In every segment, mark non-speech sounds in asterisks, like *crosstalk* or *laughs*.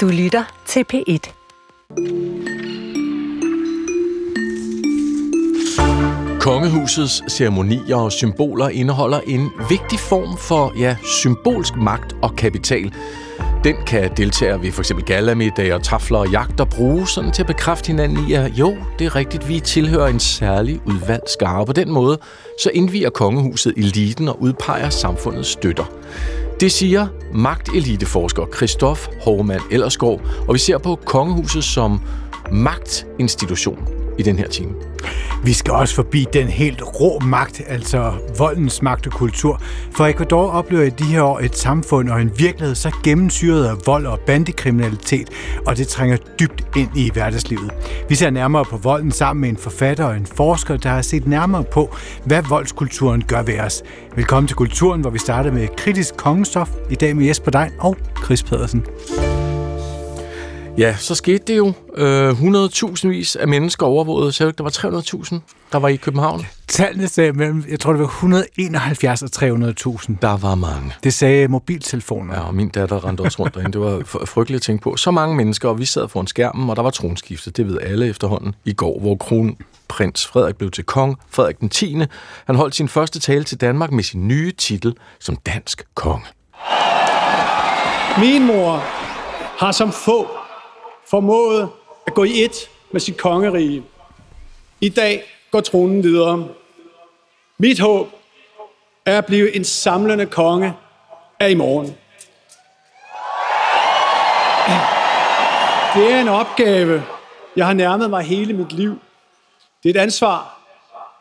Du lytter til P1. Kongehusets ceremonier og symboler indeholder en vigtig form for ja, symbolsk magt og kapital. Den kan deltagere ved f.eks. galamiddag og tafler og jagter bruge sådan til at bekræfte hinanden i, at jo, det er rigtigt, vi tilhører en særlig udvalgt skare. På den måde så indviger kongehuset eliten og udpeger samfundets støtter. Det siger magteliteforsker Christoph Hormann Ellersgaard, og vi ser på kongehuset som magtinstitution i den her time. Vi skal også forbi den helt rå magt, altså voldens magt og kultur. For Ecuador oplever i de her år et samfund og en virkelighed så gennemsyret af vold og bandekriminalitet, og det trænger dybt ind i hverdagslivet. Vi ser nærmere på volden sammen med en forfatter og en forsker, der har set nærmere på, hvad voldskulturen gør ved os. Velkommen til Kulturen, hvor vi starter med kritisk kongestof. I dag med Jesper Dein og Chris Pedersen. Ja, så skete det jo. Øh, 100.000 vis af mennesker overvågede. Så der var 300.000, der var i København. Tallene sagde mellem, jeg tror det var 171 og 300.000. Der var mange. Det sagde mobiltelefoner. Ja, og min datter rendte også rundt derinde. Det var frygteligt at tænke på. Så mange mennesker, og vi sad foran skærmen, og der var tronskiftet. Det ved alle efterhånden i går, hvor kronprins Frederik blev til kong. Frederik den 10. Han holdt sin første tale til Danmark med sin nye titel som dansk konge. Min mor har som få formået at gå i et med sit kongerige. I dag går tronen videre. Mit håb er at blive en samlende konge af i morgen. Det er en opgave, jeg har nærmet mig hele mit liv. Det er et ansvar,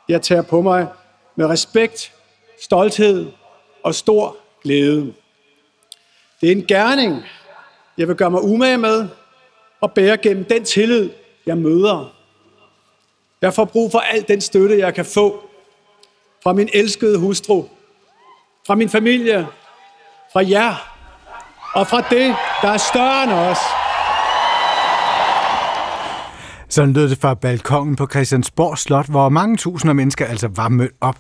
jeg tager på mig med respekt, stolthed og stor glæde. Det er en gerning, jeg vil gøre mig umage med, og bære gennem den tillid, jeg møder. Jeg får brug for al den støtte, jeg kan få fra min elskede hustru, fra min familie, fra jer og fra det, der er større end os. Sådan lød det fra balkongen på Christiansborg Slot, hvor mange tusinder mennesker altså var mødt op.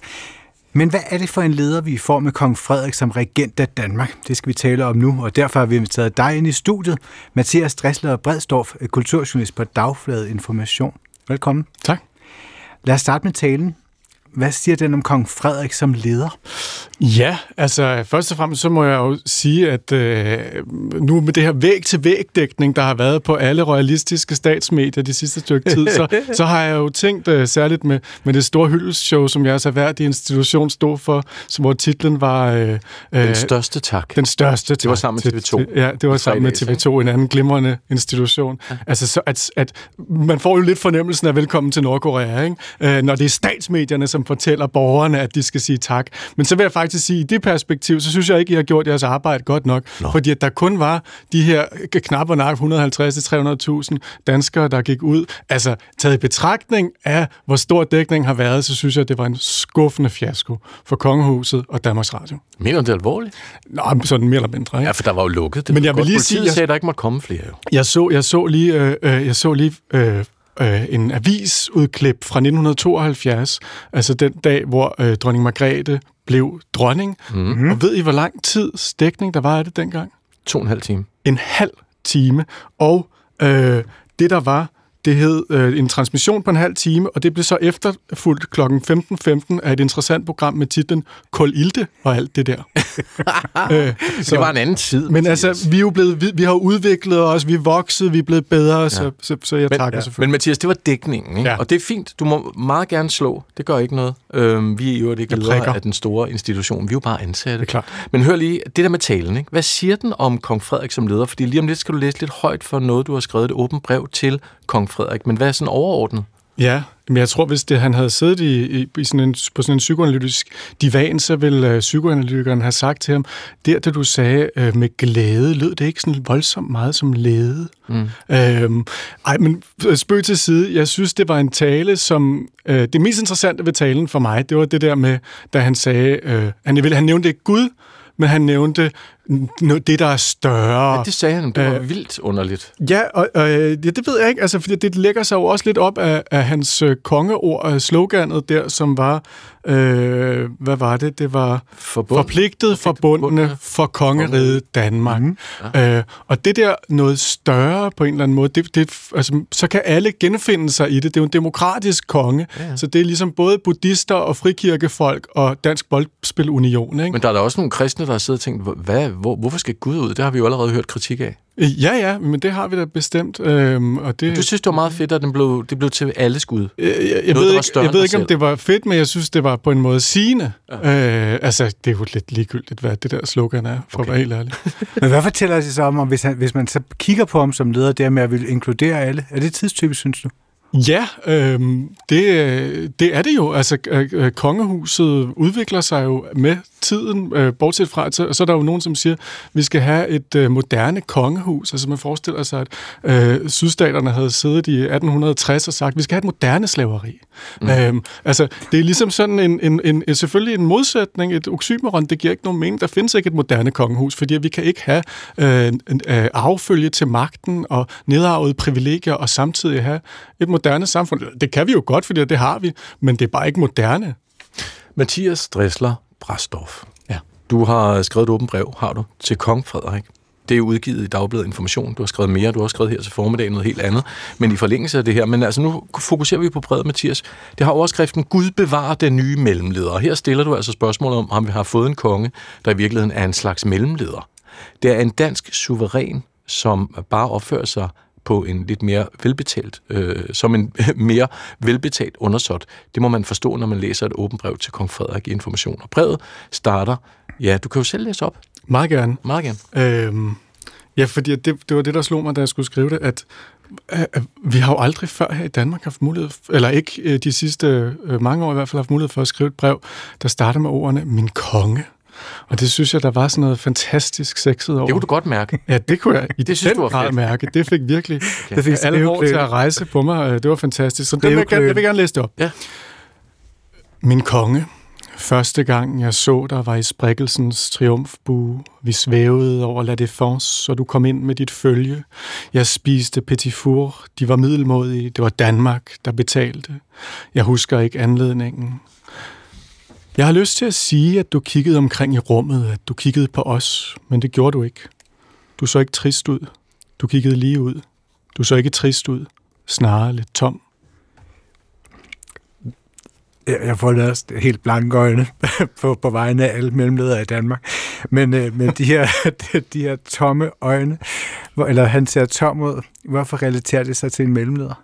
Men hvad er det for en leder, vi får med kong Frederik som regent af Danmark? Det skal vi tale om nu, og derfor har vi inviteret dig ind i studiet. Mathias Dressler Bredstorff, kulturjournalist på Dagflade Information. Velkommen. Tak. Lad os starte med talen. Hvad siger den om kong Frederik som leder? Ja, altså først og fremmest så må jeg jo sige, at øh, nu med det her væg-til-væg-dækning, der har været på alle royalistiske statsmedier de sidste stykke tid, så, *laughs* så har jeg jo tænkt øh, særligt med, med det store hyldeshow, som jeres erhverdige institution stod for, som, hvor titlen var... Øh, den største tak. Den største tak. Det var sammen med TV2. Til, ja, det var sammen med TV2, en anden glimrende institution. Ja. Altså, så at, at man får jo lidt fornemmelsen af velkommen til Nordkorea, ikke? Øh, når det er statsmedierne, som fortæller borgerne, at de skal sige tak. Men så vil jeg faktisk sige, at i det perspektiv, så synes jeg ikke, I har gjort jeres arbejde godt nok. Nå. Fordi at der kun var de her knap og nak 150-300.000 danskere, der gik ud. Altså, taget i betragtning af, hvor stor dækning har været, så synes jeg, at det var en skuffende fiasko for Kongehuset og Danmarks Radio. Mener du det alvorligt? Nå, sådan mere eller mindre. Ikke? Ja, for der var jo lukket. Det Men jeg vil lige Politiet sige, jeg, sagde, at der ikke måtte komme flere. Jo. Jeg så, jeg så lige, øh, øh, jeg så lige øh, øh, en avisudklip fra 1972, altså den dag, hvor øh, dronning Margrethe blev dronning. Mm-hmm. Og ved I, hvor lang tid dækning der var af det dengang? To og en halv time. En halv time. Og øh, det, der var, det hed øh, en transmission på en halv time, og det blev så efterfulgt kl. 15.15 af et interessant program med titlen Kol Ilde og alt det der. *laughs* øh, så, det var en anden tid. Men altså, vi, er jo blevet, vi, vi har udviklet os, vi er vokset, vi er blevet bedre, ja. så, så, så jeg men, takker ja. selvfølgelig. Men Mathias, det var dækningen, ikke? Ja. og det er fint. Du må meget gerne slå. Det gør ikke noget. Øhm, vi er jo ikke ledere af den store institution. Vi er jo bare ansatte. Det er klart. Men hør lige, det der med talen, ikke? hvad siger den om kong Frederik som leder? Fordi lige om lidt skal du læse lidt højt for noget, du har skrevet et åbent brev til kong Frederik. Men hvad er sådan overordnet? Ja, men jeg tror, hvis det, han havde siddet i, i, i sådan en, på sådan en psykoanalytisk divan, så ville uh, psykoanalytikeren have sagt til ham, der da du sagde uh, med glæde, lød det ikke sådan voldsomt meget som lede? Mm. Øhm, ej, men spøg til side, jeg synes, det var en tale, som... Uh, det mest interessante ved talen for mig, det var det der med, da han sagde... Uh, han, han nævnte ikke Gud, men han nævnte det, der er større. Ja, det sagde han, det var øh, vildt underligt. Ja, og, og ja, det ved jeg ikke, altså, fordi det lægger sig jo også lidt op af, af hans øh, kongeord, øh, sloganet der, som var, øh, hvad var det? Det var Forbund. forpligtet, forbundne for kongeriget Danmark. Mm. Ja. Øh, og det der noget større på en eller anden måde, det, det, altså, så kan alle genfinde sig i det. Det er jo en demokratisk konge, ja. så det er ligesom både buddhister og frikirkefolk og Dansk Boldspilunion. Ikke? Men der er der også nogle kristne, der har siddet og tænkt, hvad, hvor, hvorfor skal Gud ud? Det har vi jo allerede hørt kritik af. Ja, ja, men det har vi da bestemt. Øhm, og det, du synes, det var meget fedt, at den blev, det blev til alle skud? Jeg, jeg, jeg, Noget, ved, ikke, jeg ved ikke, om det var fedt, men jeg synes, det var på en måde sigende. Ja. Øh, altså, det er jo lidt ligegyldigt, hvad det der slogan er, for okay. at være helt ærlig. *laughs* men hvad fortæller det så om, hvis, han, hvis man så kigger på ham som leder, der med at vil inkludere alle? Er det tidstypisk, synes du? Ja, øh, det, det er det jo. Altså, øh, øh, kongehuset udvikler sig jo med tiden, øh, bortset fra, så, så er der jo nogen, som siger, at vi skal have et øh, moderne kongehus. Altså man forestiller sig, at øh, sydstaterne havde siddet i 1860 og sagt, at vi skal have et moderne slaveri. Mm. Øh, altså, det er ligesom sådan en, en, en, en, selvfølgelig en modsætning, et oxymoron, det giver ikke nogen mening. Der findes ikke et moderne kongehus, fordi vi kan ikke have øh, en, øh, arvefølge til magten og nedarvede privilegier og samtidig have et moderne samfund. Det kan vi jo godt, fordi det har vi, men det er bare ikke moderne. Mathias Dressler, Brasdorf. Ja. Du har skrevet et åbent brev, har du, til kong Frederik. Det er udgivet i Dagbladet Information. Du har skrevet mere, du har skrevet her til formiddag noget helt andet. Men i forlængelse af det her, men altså nu fokuserer vi på brevet, Mathias. Det har overskriften Gud bevarer den nye mellemleder. Og her stiller du altså spørgsmålet om, om vi har fået en konge, der i virkeligheden er en slags mellemleder. Det er en dansk suveræn, som bare opfører sig på en lidt mere velbetalt, øh, som en *laughs* mere velbetalt undersåt. Det må man forstå, når man læser et åbent brev til kong Frederik i Information. Og brevet starter, ja, du kan jo selv læse op. Meget gerne. Meget gerne. Øhm, ja, fordi det, det var det, der slog mig, da jeg skulle skrive det, at vi har jo aldrig før her i Danmark haft mulighed, eller ikke øh, de sidste øh, mange år i hvert fald haft mulighed for at skrive et brev, der starter med ordene, min konge. Og det synes jeg, der var sådan noget fantastisk sexet over. Det kunne du godt mærke. Ja, det kunne jeg i det synes, du var fedt. mærke. Det fik virkelig okay. det fik alle hår til at rejse på mig. Det var fantastisk. Så det vil jeg, gerne, jeg vil gerne læse det op. Ja. Min konge, Første gang jeg så dig var i Sprikkelsens triumfbue. Vi svævede over La Défense, og du kom ind med dit følge. Jeg spiste petit four. De var middelmodige. Det var Danmark, der betalte. Jeg husker ikke anledningen. Jeg har lyst til at sige, at du kiggede omkring i rummet, at du kiggede på os, men det gjorde du ikke. Du så ikke trist ud. Du kiggede lige ud. Du så ikke trist ud. Snarere lidt tom. Jeg får næst helt blanke øjne *laughs* på, på vegne af alle mellemledere i Danmark. Men, øh, men de, her, *laughs* de her tomme øjne, hvor, eller han ser tom ud, hvorfor relaterer det sig til en mellemleder?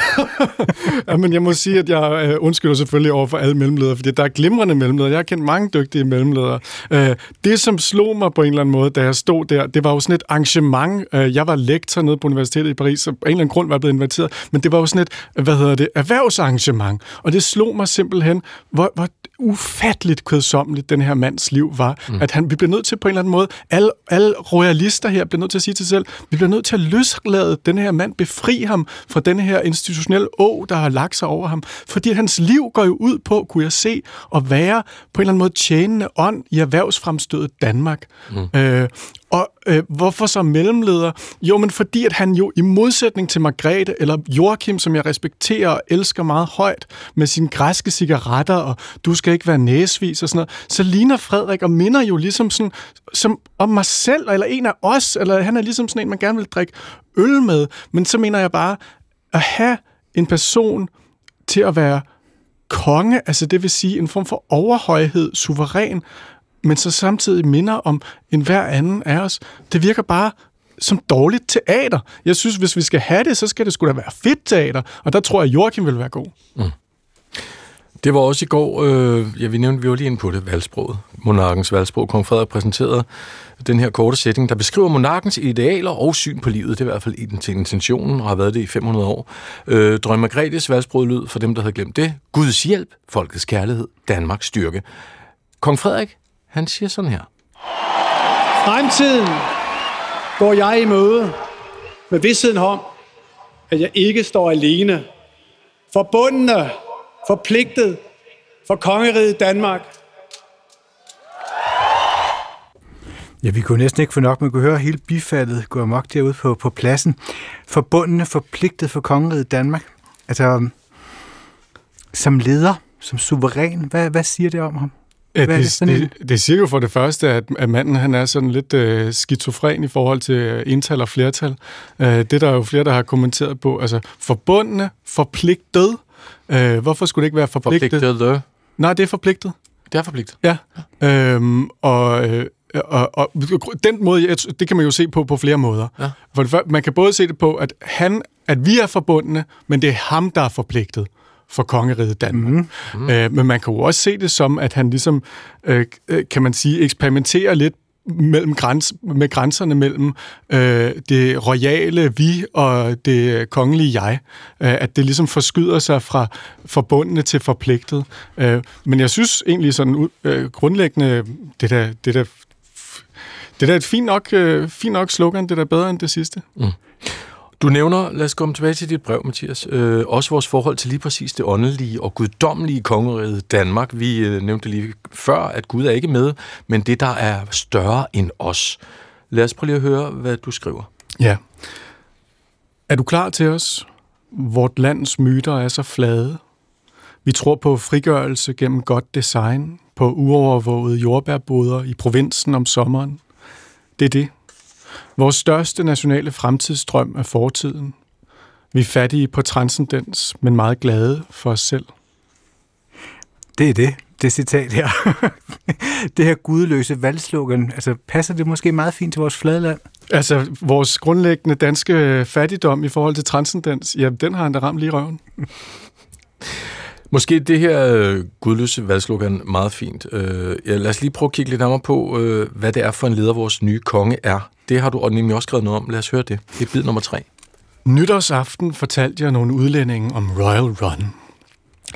*laughs* ja, men jeg må sige, at jeg øh, undskylder selvfølgelig over for alle mellemledere, fordi der er glimrende mellemledere. Jeg har kendt mange dygtige mellemledere. Øh, det, som slog mig på en eller anden måde, da jeg stod der, det var jo sådan et arrangement. Øh, jeg var lektor nede på Universitetet i Paris, så på en eller anden grund var jeg blevet inviteret, men det var jo sådan et, hvad hedder det, erhvervsarrangement. Og det slog mig simpelthen, hvor, hvor ufatteligt kødsommeligt den her mands liv var. Mm. At han, vi bliver nødt til på en eller anden måde, alle, alle royalister her bliver nødt til at sige til sig selv, vi bliver nødt til at løslade den her mand, befri ham fra den her institutionelle å, der har lagt sig over ham. Fordi hans liv går jo ud på, kunne jeg se, at være på en eller anden måde tjenende ånd i erhvervsfremstødet Danmark. Mm. Øh, og øh, hvorfor så mellemleder? Jo, men fordi at han jo i modsætning til Margrethe eller Joachim, som jeg respekterer og elsker meget højt, med sine græske cigaretter, og du skal ikke være næsvis og sådan noget, så ligner Frederik og minder jo ligesom sådan, som om mig selv, eller en af os, eller han er ligesom sådan en, man gerne vil drikke øl med. Men så mener jeg bare, at have en person til at være konge, altså det vil sige en form for overhøjhed, suveræn, men så samtidig minder om en hver anden af os. Det virker bare som dårligt teater. Jeg synes, hvis vi skal have det, så skal det skulle da være fedt teater, og der tror jeg, at Joachim vil være god. Mm. Det var også i går, øh, ja, vi nævnte vi var lige inde på det, valgsproget. Monarkens valgsprog. Kong Frederik præsenterede den her korte sætning, der beskriver monarkens idealer og syn på livet. Det er i hvert fald i den til intentionen, og har været det i 500 år. Øh, Drøm Margrethes valgsprog lød, for dem, der havde glemt det, Guds hjælp, folkets kærlighed, Danmarks styrke. Kong Frederik, han siger sådan her. Fremtiden går jeg i møde med vidstheden om, at jeg ikke står alene. Forbundne, forpligtet for kongeriget Danmark. Ja, vi kunne næsten ikke få nok, man kunne høre hele bifaldet gå amok derude på, på pladsen. Forbundene forpligtet for kongeriget Danmark. Altså, som leder, som suveræn, hvad, hvad siger det om ham? Ja, det, det, det siger jo for det første, at, at manden han er sådan lidt øh, skizofren i forhold til øh, ental og flertal. Øh, det der er jo flere, der har kommenteret på. Altså, forbundne, forpligtet. Øh, hvorfor skulle det ikke være forpligtet? Forpligtet. Nej, det er forpligtet. Det er forpligtet. Ja. Øhm, og, øh, og, og den måde, det kan man jo se på på flere måder. Ja. For det, man kan både se det på, at han, at vi er forbundne, men det er ham, der er forpligtet for kongeriget Danmark. Mm. Mm. Øh, men man kan jo også se det som, at han ligesom, øh, øh kan man sige, eksperimenterer lidt mellem græns, med grænserne mellem øh, det royale vi og det kongelige jeg. Øh, at det ligesom forskyder sig fra forbundne til forpligtet. Øh, men jeg synes egentlig sådan øh, grundlæggende, det der, det der, det der er et fint nok, øh, fint nok slogan, det der er bedre end det sidste. Mm. Du nævner, lad os komme tilbage til dit brev, Mathias, øh, også vores forhold til lige præcis det åndelige og guddommelige kongerige Danmark. Vi øh, nævnte lige før, at Gud er ikke med, men det, der er større end os. Lad os prøve lige at høre, hvad du skriver. Ja. Er du klar til os? Vort lands myter er så flade. Vi tror på frigørelse gennem godt design, på uovervågede jordbærboder i provinsen om sommeren. Det er det, Vores største nationale fremtidsstrøm er fortiden. Vi er fattige på transcendens, men meget glade for os selv. Det er det, det citat her. *laughs* det her gudløse valgslogan, altså passer det måske meget fint til vores fladeland? Altså, vores grundlæggende danske fattigdom i forhold til transcendens, ja, den har han da ramt lige røven. *laughs* Måske det her øh, gudløse valgslogan meget fint. Øh, ja, lad os lige prøve at kigge lidt nærmere på, øh, hvad det er for en leder, vores nye konge er. Det har du og nemlig også skrevet noget om. Lad os høre det. Det er bid nummer tre. Nytårsaften fortalte jeg nogle udlændinge om Royal Run.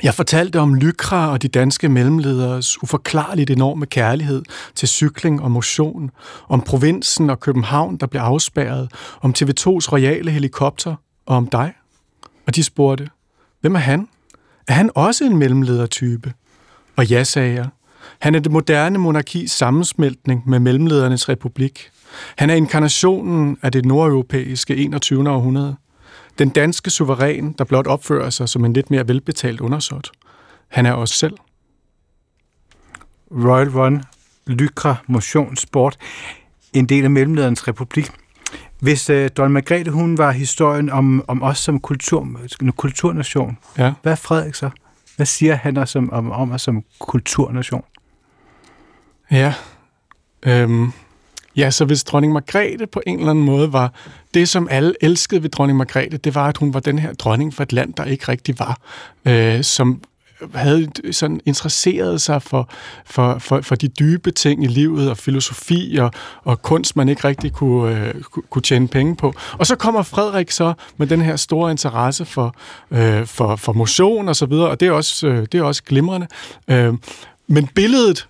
Jeg fortalte om Lykra og de danske mellemlederes uforklarligt enorme kærlighed til cykling og motion, om provinsen og København, der blev afspærret, om TV2's royale helikopter og om dig. Og de spurgte, hvem er han? Er han også en mellemledertype? Og ja, sagde jeg. Han er det moderne monarkis sammensmeltning med mellemledernes republik. Han er inkarnationen af det nordeuropæiske 21. århundrede. Den danske suveræn, der blot opfører sig som en lidt mere velbetalt undersåt. Han er os selv. Royal Run, Lykra, Motion, Sport, en del af mellemlederens republik. Hvis uh, Dronning Margrethe, hun var historien om, om os som kultur, kulturnation, ja. hvad er Frederik så? Hvad siger han os om, om, om os som kulturnation? Ja, øhm, ja, så hvis dronning Margrethe på en eller anden måde var det, som alle elskede ved dronning Margrethe, det var, at hun var den her dronning for et land, der ikke rigtig var, øh, som havde sådan interesseret sig for, for, for, for de dybe ting i livet, og filosofi og, og kunst, man ikke rigtig kunne, øh, kunne tjene penge på. Og så kommer Frederik så med den her store interesse for, øh, for, for motion og så videre, og det er også, øh, det er også glimrende. Øh, men billedet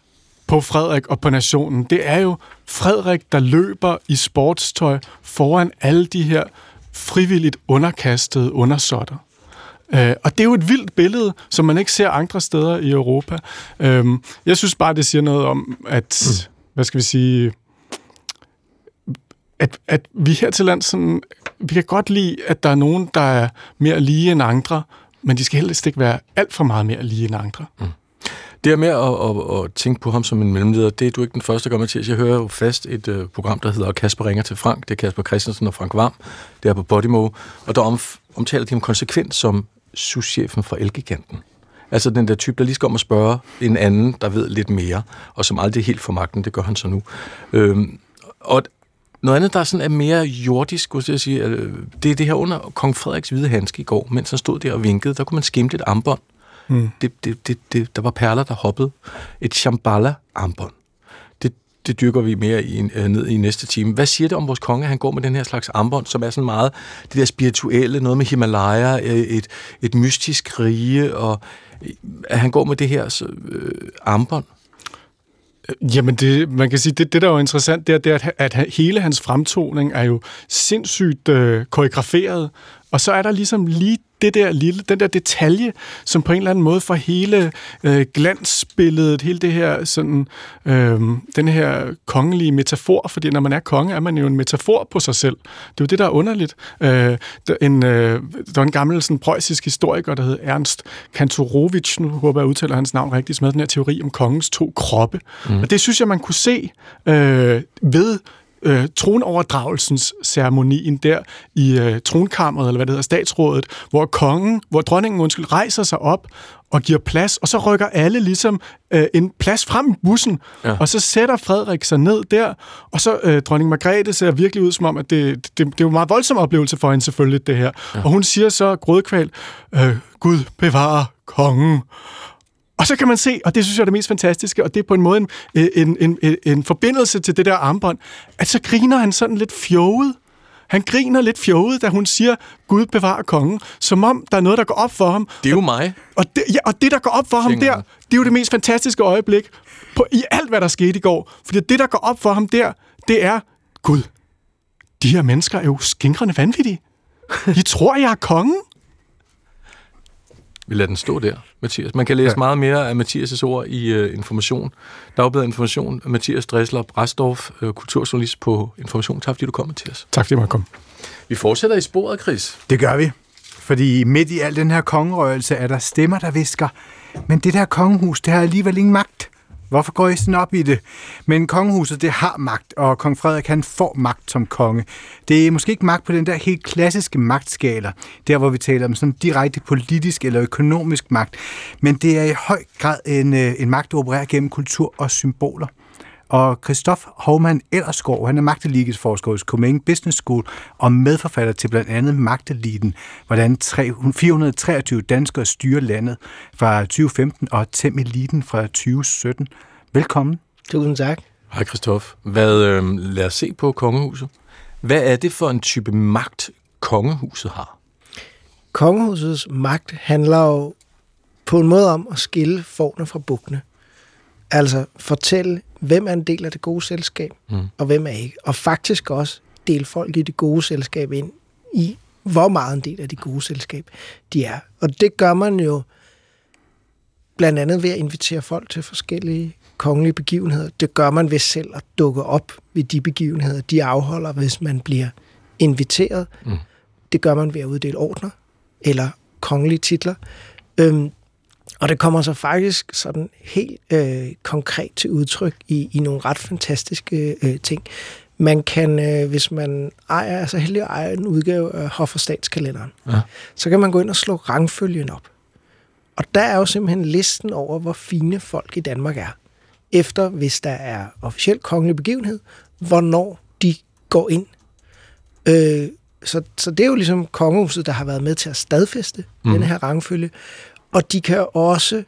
på Frederik og på nationen, det er jo Frederik, der løber i sportstøj foran alle de her frivilligt underkastede undersåtter. Øh, og det er jo et vildt billede, som man ikke ser andre steder i Europa. Øh, jeg synes bare, det siger noget om, at, mm. hvad skal vi sige, at, at vi her til land sådan, vi kan godt lide, at der er nogen, der er mere lige end andre, men de skal helst ikke være alt for meget mere lige end andre. Mm. Det her med at, at, at tænke på ham som en mellemleder, det er du ikke den første, der gør, Mathias. Jeg hører jo fast et uh, program, der hedder Kasper ringer til Frank. Det er Kasper Christensen og Frank Varm. Det er på Podimo. Og der om, omtaler de om konsekvens som souschefen for Elgiganten. Altså den der type, der lige skal om at spørge en anden, der ved lidt mere, og som aldrig er helt for magten, det gør han så nu. Øhm, og noget andet, der sådan er mere jordisk, skulle jeg sige, øh, det er det her under kong Frederiks hvide handske i går, mens han stod der og vinkede, der kunne man skimte et armbånd. Mm. Det, det, det, det, der var perler, der hoppede. Et Shambhala-armbånd det dyrker vi mere i, øh, ned i næste time. Hvad siger det om vores konge, han går med den her slags armbånd, som er sådan meget det der spirituelle, noget med Himalaya, øh, et, et mystisk rige, og øh, at han går med det her så, øh, armbånd? Jamen, det, man kan sige, det, det der er jo interessant, det er, det er at, at hele hans fremtoning er jo sindssygt øh, koreograferet, og så er der ligesom lige det der lille, den der detalje, som på en eller anden måde får hele øh, glansbilledet, hele det her sådan, øh, den her kongelige metafor, fordi når man er konge, er man jo en metafor på sig selv. Det er jo det, der er underligt. Øh, der, en, øh, der var en gammel sådan, preussisk historiker, der hed Ernst Kantorowicz, nu håber jeg, jeg udtaler hans navn rigtigt, som havde den her teori om kongens to kroppe. Mm. Og det synes jeg, man kunne se øh, ved øh, tronoverdragelsens ceremonien der i øh, tronkammeret, eller hvad det hedder, statsrådet, hvor kongen, hvor dronningen undskyld, rejser sig op og giver plads, og så rykker alle ligesom øh, en plads frem i bussen, ja. og så sætter Frederik sig ned der, og så øh, dronning Margrethe ser virkelig ud som om, at det, det, det er jo en meget voldsom oplevelse for hende selvfølgelig, det her. Ja. Og hun siger så grådkval, øh, Gud bevare kongen. Og så kan man se, og det synes jeg er det mest fantastiske, og det er på en måde en, en, en, en, en forbindelse til det der armbånd, at så griner han sådan lidt fjoget. Han griner lidt fjoget, da hun siger, Gud bevarer kongen, som om der er noget, der går op for ham. Det er jo mig. Og det, ja, og det der går op for ham der, det er jo det mest fantastiske øjeblik på, i alt, hvad der skete i går. Fordi det, der går op for ham der, det er, Gud, de her mennesker er jo skingrende vanvittige. De tror, jeg er kongen. Vi lader den stå der, Mathias. Man kan læse ja. meget mere af Mathias' ord i uh, Information. Dagbladet Information. Mathias Dressler Brasdorf, uh, kulturjournalist på Information. Tak fordi du kom, Mathias. Tak fordi du kom. Vi fortsætter i sporet, Chris. Det gør vi. Fordi midt i al den her kongerøgelse er der stemmer, der visker. Men det der kongehus, det har alligevel ingen magt. Hvorfor går I sådan op i det? Men kongehuset, det har magt, og kong Frederik, han får magt som konge. Det er måske ikke magt på den der helt klassiske magtskala, der hvor vi taler om sådan direkte politisk eller økonomisk magt, men det er i høj grad en, øh, en magt, der opererer gennem kultur og symboler. Og Christoph Hovmann Ellerskov, han er magteligelsforsker hos Copenhagen Business School og medforfatter til blandt andet Magteliten, hvordan 423 danskere styrer landet fra 2015 og Tem Eliten fra 2017. Velkommen. Tusind tak. Hej Christoph. Hvad, øh, lad os se på kongehuset. Hvad er det for en type magt, kongehuset har? Kongehusets magt handler jo på en måde om at skille forne fra bukkene. Altså fortælle, hvem er en del af det gode selskab, mm. og hvem er ikke. Og faktisk også dele folk i det gode selskab ind i, hvor meget en del af det gode selskab de er. Og det gør man jo blandt andet ved at invitere folk til forskellige kongelige begivenheder. Det gør man ved selv at dukke op ved de begivenheder, de afholder, hvis man bliver inviteret. Mm. Det gør man ved at uddele ordner eller kongelige titler. Øhm, og det kommer så faktisk sådan helt øh, konkret til udtryk i, i nogle ret fantastiske øh, ting. Man kan, øh, hvis man ejer, er så heldig at eje en udgave af Hof- og Statskalenderen, ja. så kan man gå ind og slå rangfølgen op. Og der er jo simpelthen listen over, hvor fine folk i Danmark er. Efter, hvis der er officielt kongelig begivenhed, hvornår de går ind. Øh, så, så det er jo ligesom kongehuset, der har været med til at stadfæste mm. den her rangfølge. Og de kan også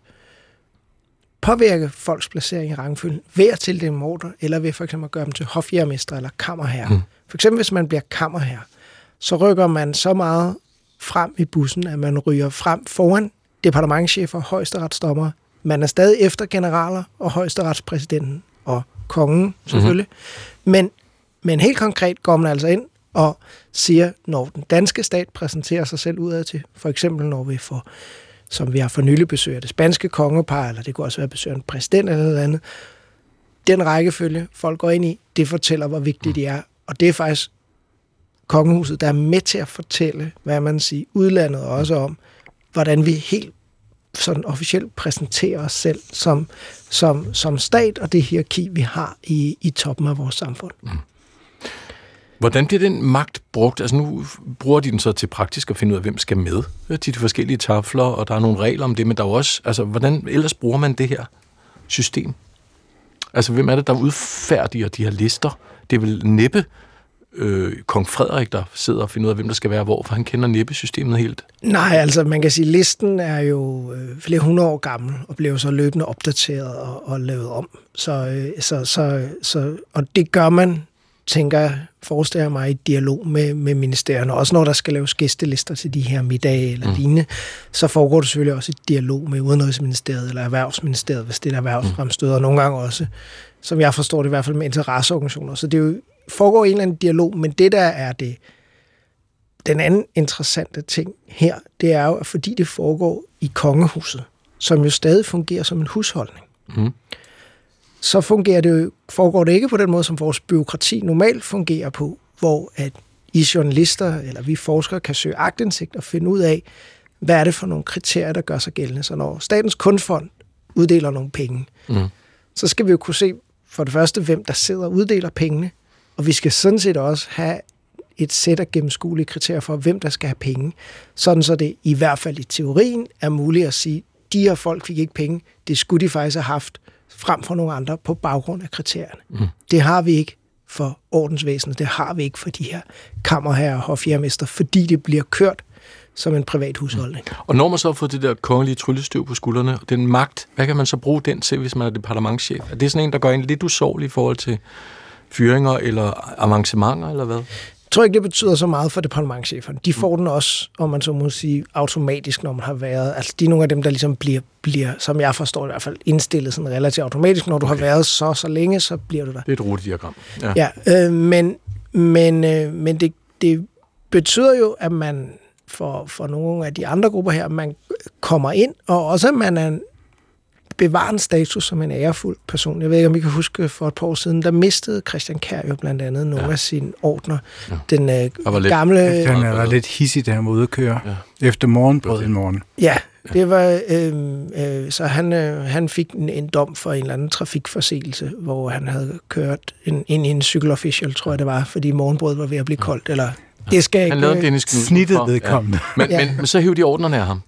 påvirke folks placering i rangfølgen ved at tildele dem ordre, eller ved for eksempel at gøre dem til hofjærmester eller kammerherre. Mm. For eksempel hvis man bliver kammerherre, så rykker man så meget frem i bussen, at man ryger frem foran departementchefer, højesteretsdommer. Man er stadig efter generaler og højesteretspræsidenten og kongen selvfølgelig. Mm-hmm. Men, men helt konkret går man altså ind og siger, når den danske stat præsenterer sig selv udad til, for eksempel når vi får som vi har for nylig besøg af det spanske kongepar, eller det kunne også være besøg af en præsident eller noget andet. Den rækkefølge, folk går ind i, det fortæller, hvor vigtigt de er. Og det er faktisk kongehuset, der er med til at fortælle, hvad man siger, udlandet også om, hvordan vi helt sådan officielt præsenterer os selv som, som, som stat og det hierarki, vi har i, i toppen af vores samfund. Mm. Hvordan bliver den magt brugt? Altså nu bruger de den så til praktisk at finde ud af, hvem skal med til de forskellige tafler, og der er nogle regler om det, men der er også, altså hvordan ellers bruger man det her system? Altså hvem er det, der udfærdiger de her lister? Det er vel næppe øh, kong Frederik, der sidder og finder ud af, hvem der skal være hvor, for han kender næppe systemet helt. Nej, altså man kan sige, at listen er jo øh, flere hundrede år gammel, og bliver så løbende opdateret og, og lavet om. Så, øh, så, så, så, og det gør man tænker jeg, forestiller mig i dialog med, med ministerierne. Også når der skal laves gæstelister til de her middage eller mm. lignende, så foregår det selvfølgelig også i dialog med Udenrigsministeriet eller Erhvervsministeriet, hvis det er erhvervsfremstød, og nogle gange også, som jeg forstår det i hvert fald med interesseorganisationer. Så det er jo, foregår en eller anden dialog, men det der er det, den anden interessante ting her, det er jo, at fordi det foregår i kongehuset, som jo stadig fungerer som en husholdning, mm. Så fungerer det jo, foregår det ikke på den måde, som vores byråkrati normalt fungerer på, hvor at I journalister eller vi forskere kan søge agtindsigt og finde ud af, hvad er det for nogle kriterier, der gør sig gældende. Så når Statens Kunstfond uddeler nogle penge, mm. så skal vi jo kunne se for det første, hvem der sidder og uddeler pengene, og vi skal sådan set også have et sæt af gennemskuelige kriterier for, hvem der skal have penge, sådan så det i hvert fald i teorien er muligt at sige, de her folk fik ikke penge, det skulle de faktisk have haft frem for nogle andre på baggrund af kriterierne. Mm. Det har vi ikke for ordensvæsenet, det har vi ikke for de her kammerherrer og hofjærmester, fordi det bliver kørt som en privat husholdning. Mm. Og når man så har fået det der kongelige tryllestøv på skuldrene, og den magt, hvad kan man så bruge den til, hvis man er departementchef? Er det sådan en, der gør en lidt usårlig i forhold til fyringer eller avancementer, eller hvad? Jeg tror ikke, det betyder så meget for departementcheferne. De får mm. den også, om man så må sige, automatisk, når man har været... Altså, de er nogle af dem, der ligesom bliver, bliver som jeg forstår i hvert fald, indstillet sådan relativt automatisk. Når du okay. har været så så længe, så bliver du der. Det er et rutediagram. Ja, ja øh, men, men, øh, men det, det betyder jo, at man for, for nogle af de andre grupper her, man kommer ind, og også at man er bevare en status som en ærefuld person. Jeg ved ikke, om I kan huske, for et par år siden, der mistede Christian Kær jo blandt andet nogle ja. af sine ordner. Ja. Den øh, gamle... Efter han var lidt hissig, da han var ude at køre. Ja. Efter morgenbrød en morgen. Ja, det var... Øh, øh, så han, øh, han fik en, en dom for en eller anden trafikforseelse, hvor han havde kørt en, ind i en cykelofficial, tror jeg det var, fordi morgenbrødet var ved at blive koldt, eller det skal ikke... Han lavede Dennis Snittet vedkommende. Ja. Men, ja. men, men så hævde de ordnerne af ham.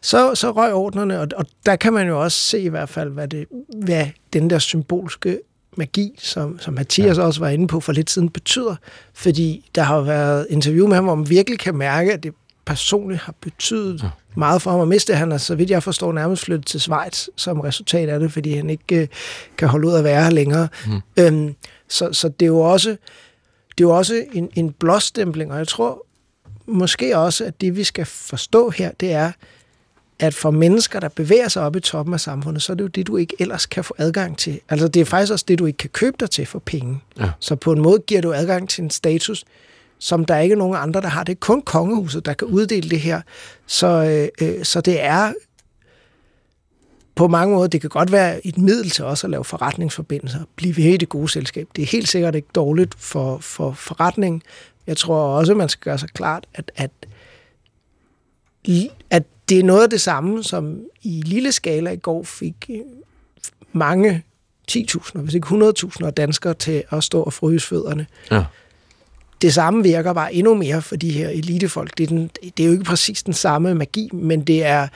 Så, så røg ordnerne, og, og der kan man jo også se i hvert fald, hvad, det, hvad den der symbolske magi, som, som Mathias ja. også var inde på for lidt siden, betyder. Fordi der har været interview med ham, hvor man virkelig kan mærke, at det personligt har betydet ja. meget for ham at miste. Han er, så vidt jeg forstår, nærmest flyttet til Schweiz som resultat af det, fordi han ikke øh, kan holde ud at være her længere. Mm. Øhm, så, så det er jo også, det er jo også en, en blåstempling, og jeg tror måske også, at det vi skal forstå her, det er, at for mennesker, der bevæger sig op i toppen af samfundet, så er det jo det, du ikke ellers kan få adgang til. Altså det er faktisk også det, du ikke kan købe dig til for penge. Ja. Så på en måde giver du adgang til en status, som der ikke er nogen andre, der har. Det er kun kongehuset, der kan uddele det her. Så, øh, øh, så det er på mange måder, det kan godt være et middel til os at lave forretningsforbindelser, blive ved i det gode selskab. Det er helt sikkert ikke dårligt for, for forretningen. Jeg tror også, man skal gøre sig klart, at, at, at det er noget af det samme, som i lille skala i går fik øh, mange 10.000, hvis ikke 100.000 danskere til at stå og fryse fødderne. Ja. Det samme virker bare endnu mere for de her elitefolk. Det er, den, det er jo ikke præcis den samme magi, men det er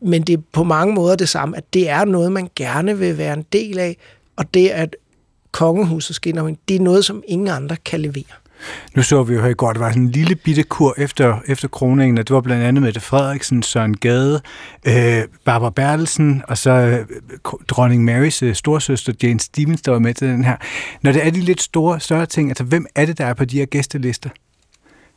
men det er på mange måder det samme, at det er noget, man gerne vil være en del af, og det at kongehuset skinner, det er noget, som ingen andre kan levere. Nu så vi jo her i går, der var sådan en lille bitte kur efter, efter kroningen, og det var blandt andet Mette Frederiksen, Søren Gade, øh, Barbara Bertelsen, og så øh, dronning Marys øh, storsøster Jane Stevens, der var med til den her. Når det er de lidt store, større ting, altså hvem er det, der er på de her gæstelister?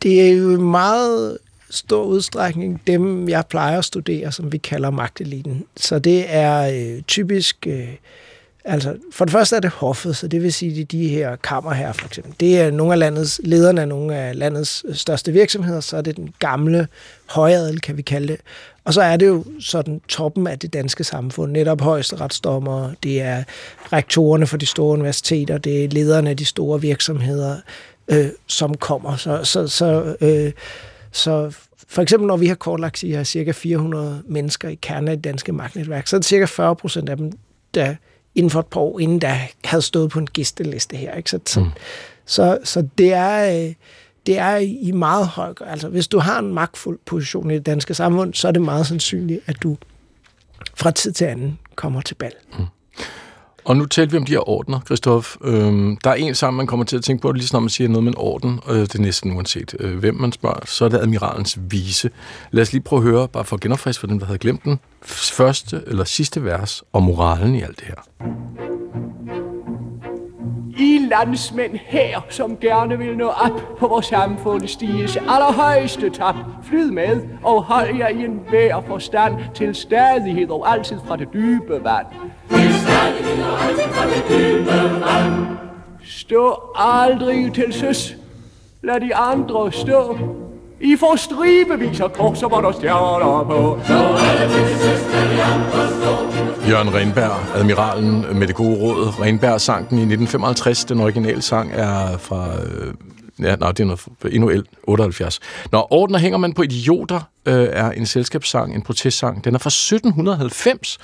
Det er jo meget stor udstrækning dem, jeg plejer at studere, som vi kalder magteliten. Så det er øh, typisk... Øh, Altså, for det første er det hoffet, så det vil sige, at de her kammer her, for eksempel. Det er nogle af landets, lederne af nogle af landets største virksomheder, så er det den gamle højadel, kan vi kalde det. Og så er det jo sådan toppen af det danske samfund, netop højesteretsdommer, det er rektorerne for de store universiteter, det er lederne af de store virksomheder, øh, som kommer. Så, så, så, øh, så for eksempel når vi har kortlagt, at I har cirka 400 mennesker i kernen af det danske magtnetværk, så er det cirka 40 procent af dem, der inden for et par år, inden der havde stået på en gæsteliste her. Ikke? Så, så, mm. så, så det er... Øh, det er i meget høj grad. Altså, hvis du har en magtfuld position i det danske samfund, så er det meget sandsynligt, at du fra tid til anden kommer til bal. Mm. Og nu talte vi om de her ordner, Christoph. Øhm, der er en sammen, man kommer til at tænke på, lige når man siger noget med en orden, øh, det er næsten uanset øh, hvem man spørger, så er det admiralens vise. Lad os lige prøve at høre, bare for at genopfriske for dem, der havde glemt den, første eller sidste vers om moralen i alt det her. I landsmænd her, som gerne vil nå op på vores samfund stiges allerhøjeste top. Flyd med og hold jer i en vær forstand til stadighed og altid fra det dybe vand. Til stadighed og altid fra det dybe vand. Stå aldrig til søs. Lad de andre stå I får stribevis af korser, hvor der stjerner på. Stå aldrig til søs, lad de andre stå. Jørgen Renberg, admiralen med det gode råd. Renberg sang den i 1955. Den originale sang er fra... Øh, ja, nej, det er noget endnu 78. Når Ordner hænger man på idioter, øh, er en selskabssang, en protestsang. Den er fra 1790.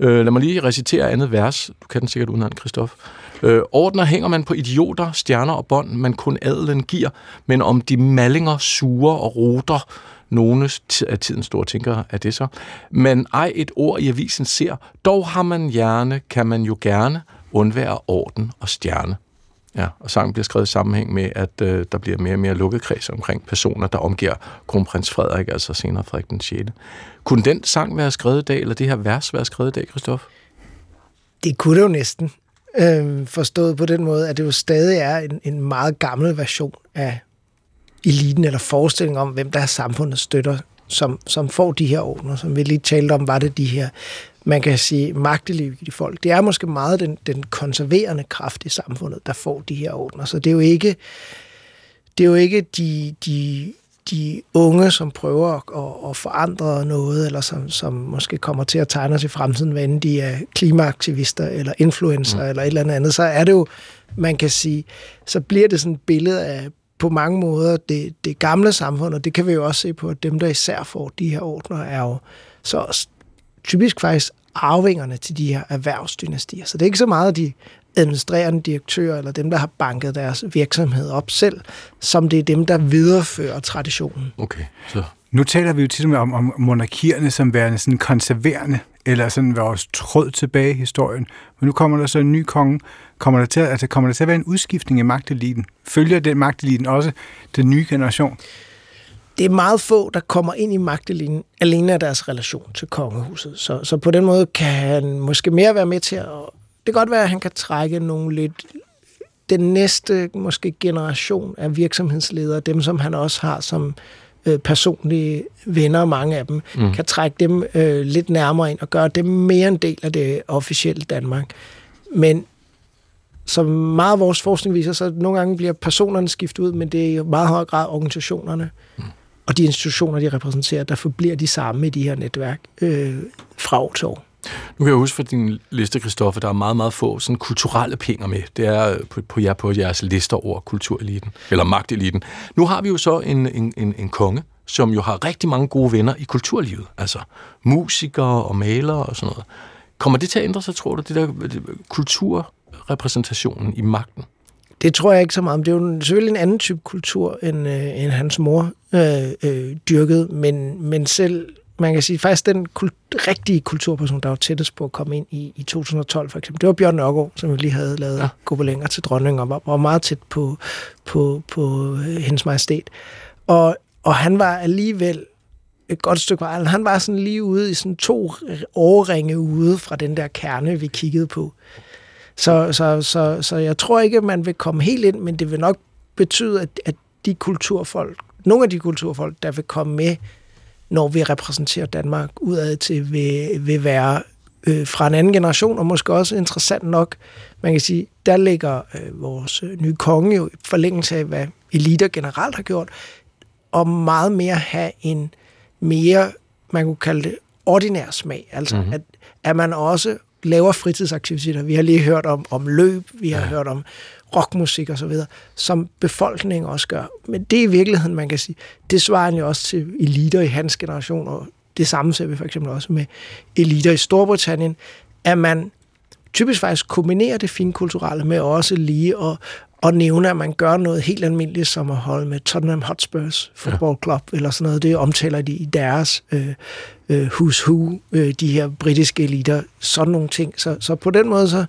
Øh, lad mig lige recitere andet vers. Du kan den sikkert udenad, Christoph. Øh, ordner hænger man på idioter, stjerner og bånd, man kun adelen giver, men om de mallinger, suger og roter, nogle af tidens store tænkere er det så. Men ej et ord i avisen ser, dog har man hjerne, kan man jo gerne undvære orden og stjerne. Ja, og sangen bliver skrevet i sammenhæng med, at øh, der bliver mere og mere lukket kreds omkring personer, der omgiver kronprins Frederik, altså senere Frederik den 6. Kunne den sang være skrevet i dag, eller det her vers være skrevet i dag, Christoph? Det kunne det jo næsten. Øh, forstået på den måde, at det jo stadig er en, en meget gammel version af eliten, eller forestilling om, hvem der er samfundet støtter, som, som får de her ordner, som vi lige talte om, var det de her man kan sige, magtelige folk. Det er måske meget den, den konserverende kraft i samfundet, der får de her ordner. Så det er jo ikke, det er jo ikke de, de, de unge, som prøver at, at forandre noget, eller som, som måske kommer til at tegne os i fremtiden, hvad enten de er klimaaktivister, eller influencer, mm. eller et eller andet, så er det jo, man kan sige, så bliver det sådan et billede af på mange måder det, det gamle samfund, og det kan vi jo også se på, at dem, der især får de her ordner, er jo så typisk faktisk arvingerne til de her erhvervsdynastier. Så det er ikke så meget de administrerende direktører eller dem, der har banket deres virksomhed op selv, som det er dem, der viderefører traditionen. Okay, så... Nu taler vi jo tit om, om monarkierne som værende sådan konserverende, eller sådan vores tråd tilbage i historien. Men nu kommer der så en ny konge. Kommer der til, altså kommer der til at være en udskiftning i magteliten? Følger den magteliten også den nye generation? det er meget få, der kommer ind i magtelinjen alene af deres relation til kongehuset. Så, så på den måde kan han måske mere være med til at... Det kan godt være, at han kan trække nogle lidt... Den næste måske generation af virksomhedsledere, dem som han også har som øh, personlige venner, mange af dem, mm. kan trække dem øh, lidt nærmere ind og gøre dem mere en del af det officielle Danmark. Men som meget af vores forskning viser, så nogle gange bliver personerne skiftet ud, men det er i meget høj grad organisationerne. Mm og de institutioner, de repræsenterer, der forbliver de samme i de her netværk øh, fra år til år. Nu kan jeg huske fra din liste, Kristoffer, der er meget, meget få sådan kulturelle penge med. Det er øh, på, på, jer, på jeres lister over kultureliten, eller magteliten. Nu har vi jo så en, en, en, en konge, som jo har rigtig mange gode venner i kulturlivet. Altså musikere og malere og sådan noget. Kommer det til at ændre sig, tror du, det der øh, kulturrepræsentationen i magten? Det tror jeg ikke så meget om. Det er jo selvfølgelig en anden type kultur, end, øh, end hans mor øh, øh, dyrkede, men, men selv, man kan sige, faktisk den kult, rigtige kulturperson, der var tættest på at komme ind i, i 2012 for eksempel, det var Bjørn Nørgaard, som jo lige havde lavet ja. gobelænger til dronningen, og var, var meget tæt på, på, på øh, hendes majestæt. Og, og han var alligevel et godt stykke vej. Han var sådan lige ude i sådan to årringe ude fra den der kerne, vi kiggede på. Så, så, så, så jeg tror ikke, at man vil komme helt ind, men det vil nok betyde, at, at de kulturfolk, nogle af de kulturfolk, der vil komme med, når vi repræsenterer Danmark udad til, vil, vil være øh, fra en anden generation, og måske også interessant nok, man kan sige, der ligger øh, vores øh, nye konge jo i forlængelse af, hvad eliter generelt har gjort, og meget mere have en mere, man kunne kalde det, ordinær smag. Altså, mm-hmm. at, at man også laver fritidsaktiviteter. Vi har lige hørt om, om løb, vi har ja. hørt om rockmusik og så videre, som befolkningen også gør. Men det er i virkeligheden, man kan sige, det svarer jo også til eliter i hans generation, og det samme ser vi for eksempel også med eliter i Storbritannien, at man typisk faktisk kombinerer det finkulturelle med også lige at, at nævne, at man gør noget helt almindeligt, som at holde med Tottenham Hotspurs Football Club, ja. eller sådan noget. Det omtaler de i deres øh, øh, who's who, øh, de her britiske eliter, sådan nogle ting. Så, så på den måde, så,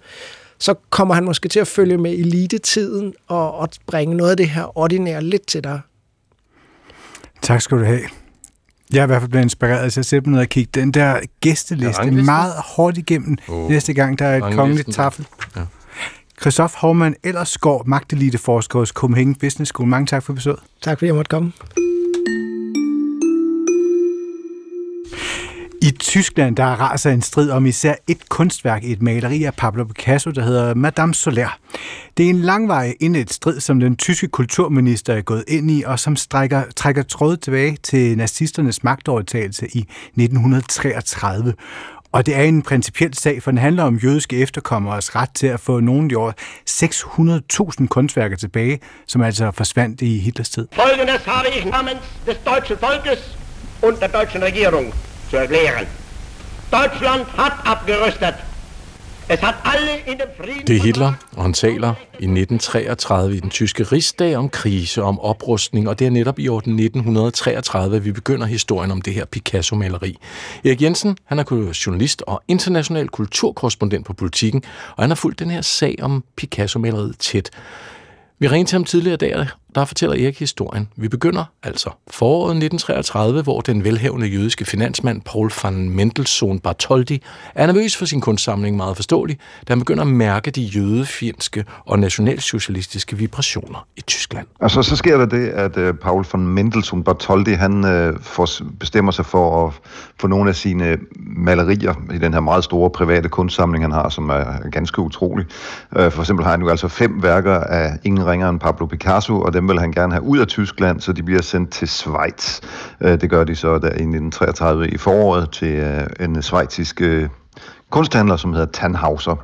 så kommer han måske til at følge med elitetiden og, og bringe noget af det her ordinære lidt til dig. Tak skal du have. Jeg er i hvert fald blevet inspireret til at sætte mig ned og kigge den der gæsteliste ja, meget hårdt igennem oh. næste gang, der er et kongeligt tafel. Ja. Christoph Hovmann Ellersgaard, magteliteforsker hos Copenhagen Business School. Mange tak for besøget. Tak fordi jeg måtte komme. I Tyskland der raser en strid om især et kunstværk i et maleri af Pablo Picasso, der hedder Madame Soler. Det er en langvarig indet strid, som den tyske kulturminister er gået ind i, og som strækker, trækker tråd tilbage til nazisternes magtovertagelse i 1933. Og det er en principiel sag, for den handler om jødiske efterkommeres ret til at få nogle de 600.000 kunstværker tilbage, som altså forsvandt i Hitlers tid. Folgendes har ich namens des deutschen Volkes und der deutschen Regierung zu erklären. Deutschland hat abgerüstet. Es hat alle in dem Frieden... Det er Hitler, og han taler i 1933 i den tyske rigsdag om krise, om oprustning, og det er netop i år 1933, vi begynder historien om det her Picasso-maleri. Erik Jensen, han er journalist og international kulturkorrespondent på politikken, og han har fulgt den her sag om Picasso-maleriet tæt. Vi ringede til ham tidligere i dag, der fortæller Erik historien. Vi begynder altså foråret 1933, hvor den velhævende jødiske finansmand Paul van Mendelssohn Bartholdi er nervøs for sin kunstsamling meget forståelig, da han begynder at mærke de jødefjendske og nationalsocialistiske vibrationer i Tyskland. Og så, så sker der det, at uh, Paul van Mendelssohn Bartholdi han uh, får, bestemmer sig for at få nogle af sine malerier i den her meget store private kunstsamling, han har, som er ganske utrolig. Uh, for eksempel har han nu altså fem værker af ingen ringer end Pablo Picasso, og dem dem vil han gerne have ud af Tyskland, så de bliver sendt til Schweiz. Øh, det gør de så der i 1933 i foråret til øh, en svejtisk kunsthandler, som hedder Tannhauser.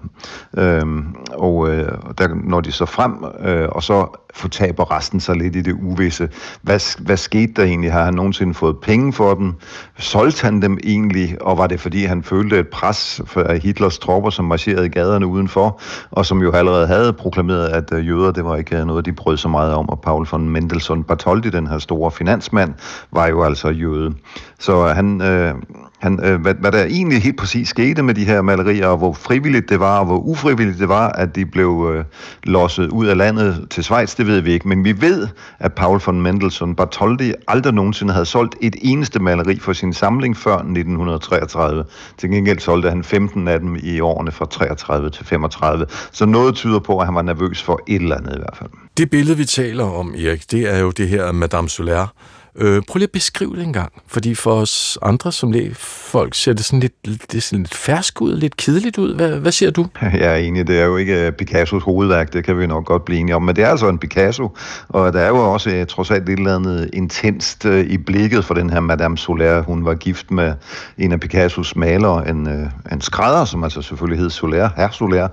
Øhm, og øh, der når de så frem, øh, og så fortaber resten sig lidt i det uvisse. Hvad, hvad skete der egentlig? Har han nogensinde fået penge for dem? Solgte han dem egentlig? Og var det fordi, han følte et pres fra Hitlers tropper, som marcherede i gaderne udenfor, og som jo allerede havde proklameret, at øh, jøder, det var ikke noget, de brød så meget om, og Paul von Mendelssohn Bartholdy, den her store finansmand, var jo altså jøde. Så han, øh, han, øh, hvad, hvad der egentlig helt præcis skete med de her malerier, og hvor frivilligt det var, og hvor ufrivilligt det var, at de blev øh, losset ud af landet til Schweiz, det ved vi ikke. Men vi ved, at Paul von Mendelssohn Bartholdi aldrig nogensinde havde solgt et eneste maleri for sin samling før 1933. Til gengæld solgte han 15 af dem i årene fra 33 til 35. Så noget tyder på, at han var nervøs for et eller andet i hvert fald. Det billede, vi taler om, Erik, det er jo det her Madame Soler, Øh, prøv lige at beskrive det en gang, fordi for os andre som læ- folk ser det sådan lidt, det er sådan lidt fersk ud, lidt kedeligt ud. Hvad, hvad siger du? *laughs* Jeg er enig, det er jo ikke øh, Picassos hovedværk, det kan vi nok godt blive enige om, men det er altså en Picasso, og der er jo også øh, trods alt et eller andet intenst øh, i blikket for den her Madame Soler. Hun var gift med en af Picassos malere, en, en skrædder, som altså selvfølgelig hed Soler, herr Soler,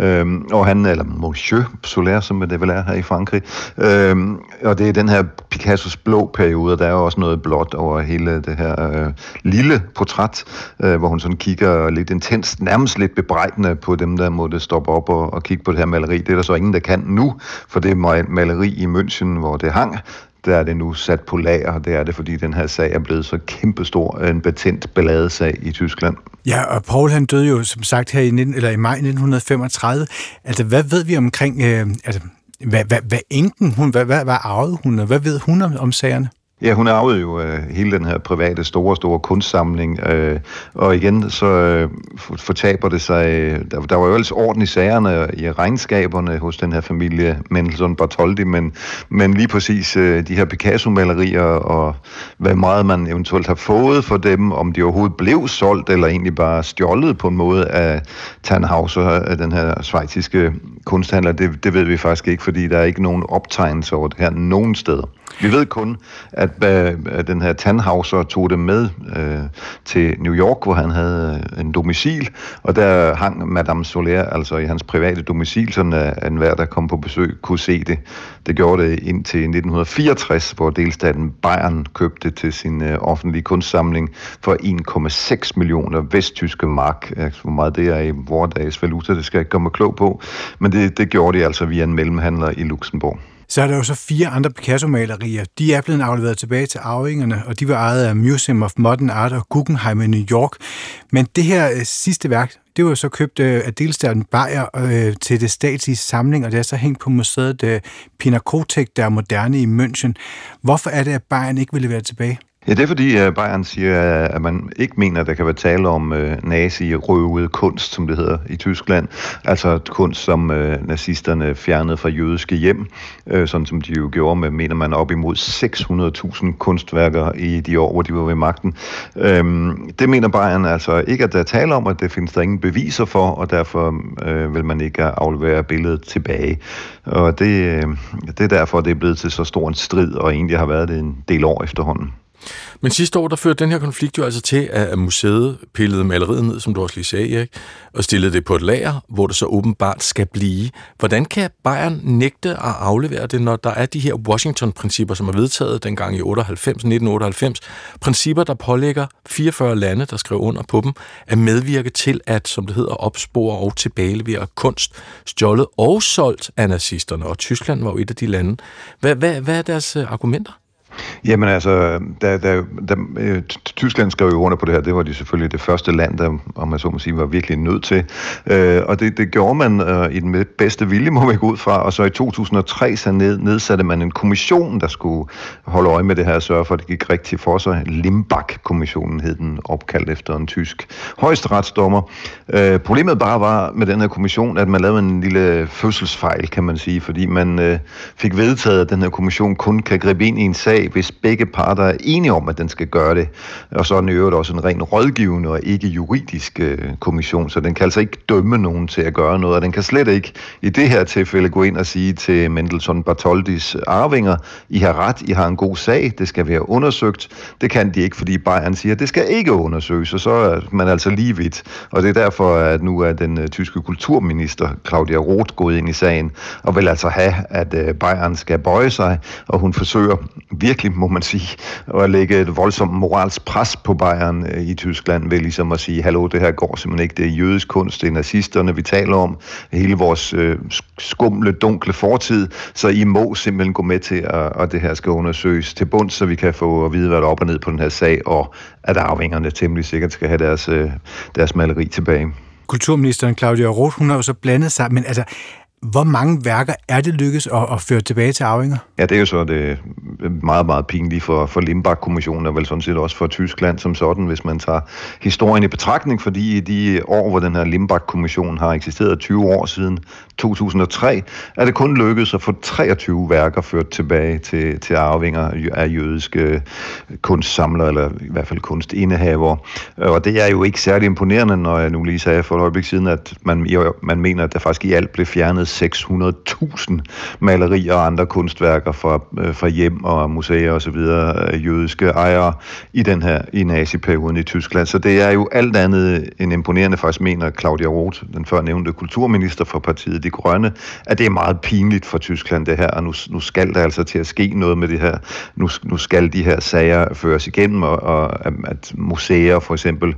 øhm, og han, eller Monsieur Soler, som det vel er her i Frankrig, øhm, og det er den her Picassos blå periode, ud, og der er jo også noget blåt over hele det her øh, lille portræt, øh, hvor hun sådan kigger lidt intens, nærmest lidt bebrejdende på dem, der måtte stoppe op og, og kigge på det her maleri. Det er der så ingen, der kan nu, for det er maleri i München, hvor det hang, der er det nu sat på lager, og det er det, fordi den her sag er blevet så kæmpestor øh, en betændt balladesag i Tyskland. Ja, og Paul han døde jo som sagt her i, 19, eller i maj 1935. Altså, hvad ved vi omkring, øh, altså, hvad, hvad, hvad enken hun, hvad, hvad, hvad arvede hun, og hvad ved hun om, om sagerne? Ja, hun arvede jo øh, hele den her private, store, store kunstsamling, øh, og igen så øh, fortaber det sig, øh, der, der var jo ellers orden i sagerne, i regnskaberne hos den her familie Mendelssohn Bartholdi, men, men lige præcis øh, de her Picasso-malerier, og hvad meget man eventuelt har fået for dem, om de overhovedet blev solgt, eller egentlig bare stjålet på en måde af Tannhauser, øh, den her svejtiske kunsthandler, det, det ved vi faktisk ikke, fordi der er ikke nogen optegnelse over det her nogen steder. Vi ved kun, at øh, den her Tannhauser tog det med øh, til New York, hvor han havde øh, en domicil, og der hang Madame Soler, altså i hans private domicil, sådan øh, at enhver, der kom på besøg, kunne se det. Det gjorde det indtil 1964, hvor delstaten Bayern købte til sin øh, offentlige kunstsamling for 1,6 millioner vesttyske mark. Hvor meget det er i vordags valuta, det skal jeg ikke komme klog på, men det, det gjorde de altså via en mellemhandler i Luxembourg. Så er der jo så fire andre Picasso-malerier. De er blevet afleveret tilbage til arvingerne, og de var ejet af Museum of Modern Art og Guggenheim i New York. Men det her øh, sidste værk, det var så købt øh, af delstaten Bayer øh, til det statslige samling, og det er så hængt på museet øh, Pinakotek, der er moderne i München. Hvorfor er det, at Bayern ikke ville være tilbage? Ja, det er fordi uh, Bayern siger, øh, at man ikke mener, at der kan være tale om uh, nazi-røvet kunst, som det hedder i Tyskland. Altså kunst, som uh, nazisterne fjernede fra jødiske hjem, uh, sådan som de jo gjorde med, mener man, op imod 600.000 kunstværker i de år, hvor de var ved magten. Um, det mener Bayern altså ikke, at der er tale om, at det findes der ingen beviser for, og derfor uh, vil man ikke aflevere billedet tilbage. Og det, uh, det er derfor, det er blevet til så stor en strid, og egentlig har været det en del år efterhånden. Men sidste år, der førte den her konflikt jo altså til, at museet pillede maleriet ned, som du også lige sagde, Erik, og stillede det på et lager, hvor det så åbenbart skal blive. Hvordan kan Bayern nægte at aflevere det, når der er de her Washington-principper, som er vedtaget dengang i 98, 1998, principper, der pålægger 44 lande, der skrev under på dem, at medvirke til at, som det hedder, opspore og tilbagelevere kunst, stjålet og solgt af nazisterne, og Tyskland var jo et af de lande. Hvad, hvad, hvad er deres øh, argumenter? Jamen altså, da, da, da øh, Tyskland skrev jo under på det her, det var de selvfølgelig det første land, der, om man så må sige, var virkelig nødt til. Øh, og det, det gjorde man øh, i den bedste vilje, må man gå ud fra. Og så i 2003 så ned, nedsatte man en kommission, der skulle holde øje med det her og sørge for, at det gik rigtigt for sig. Limbach-kommissionen hed den, opkaldt efter en tysk højesteretsdommer. Øh, problemet bare var med den her kommission, at man lavede en lille fødselsfejl, kan man sige, fordi man øh, fik vedtaget, at den her kommission kun kan gribe ind i en sag, hvis begge parter er enige om, at den skal gøre det. Og så er den i øvrigt også en ren rådgivende og ikke juridisk øh, kommission, så den kan altså ikke dømme nogen til at gøre noget, og den kan slet ikke i det her tilfælde gå ind og sige til Mendelssohn Bartoldis arvinger, I har ret, I har en god sag, det skal være undersøgt. Det kan de ikke, fordi Bayern siger, at det skal ikke undersøges, og så er man altså lige vidt. Og det er derfor, at nu er den øh, tyske kulturminister Claudia Roth gået ind i sagen, og vil altså have, at øh, Bayern skal bøje sig, og hun forsøger virkelig, må man sige, at lægge et voldsomt moralsk pres på Bayern øh, i Tyskland ved ligesom at sige, hallo, det her går simpelthen ikke, det er jødisk kunst, det er nazisterne, vi taler om, hele vores øh, skumle, dunkle fortid, så I må simpelthen gå med til, at, at det her skal undersøges til bund, så vi kan få at vide, hvad der er op og ned på den her sag, og at arvingerne temmelig sikkert skal have deres, øh, deres maleri tilbage. Kulturministeren Claudia Roth, hun har jo så blandet sig, men altså, hvor mange værker er det lykkes at, at føre tilbage til arvinger? Ja, det er jo så det øh, meget, meget pinligt for, for Limbach-kommissionen, og vel sådan set også for Tyskland som sådan, hvis man tager historien i betragtning, fordi i de år, hvor den her Limbach-kommission har eksisteret 20 år siden 2003, er det kun lykkedes at få 23 værker ført tilbage til, til arvinger af jødiske kunstsamlere, eller i hvert fald kunstindehaver. Og det er jo ikke særlig imponerende, når jeg nu lige sagde for et øjeblik siden, at man, man mener, at der faktisk i alt blev fjernet 600.000 malerier og andre kunstværker fra, øh, fra hjem og museer og så videre øh, jødiske ejere i den her i naziperioden i Tyskland. Så det er jo alt andet end imponerende, faktisk mener Claudia Roth, den før nævnte kulturminister for partiet De Grønne, at det er meget pinligt for Tyskland det her, og nu, nu skal der altså til at ske noget med det her. Nu, nu skal de her sager føres igennem, og, og at museer for eksempel,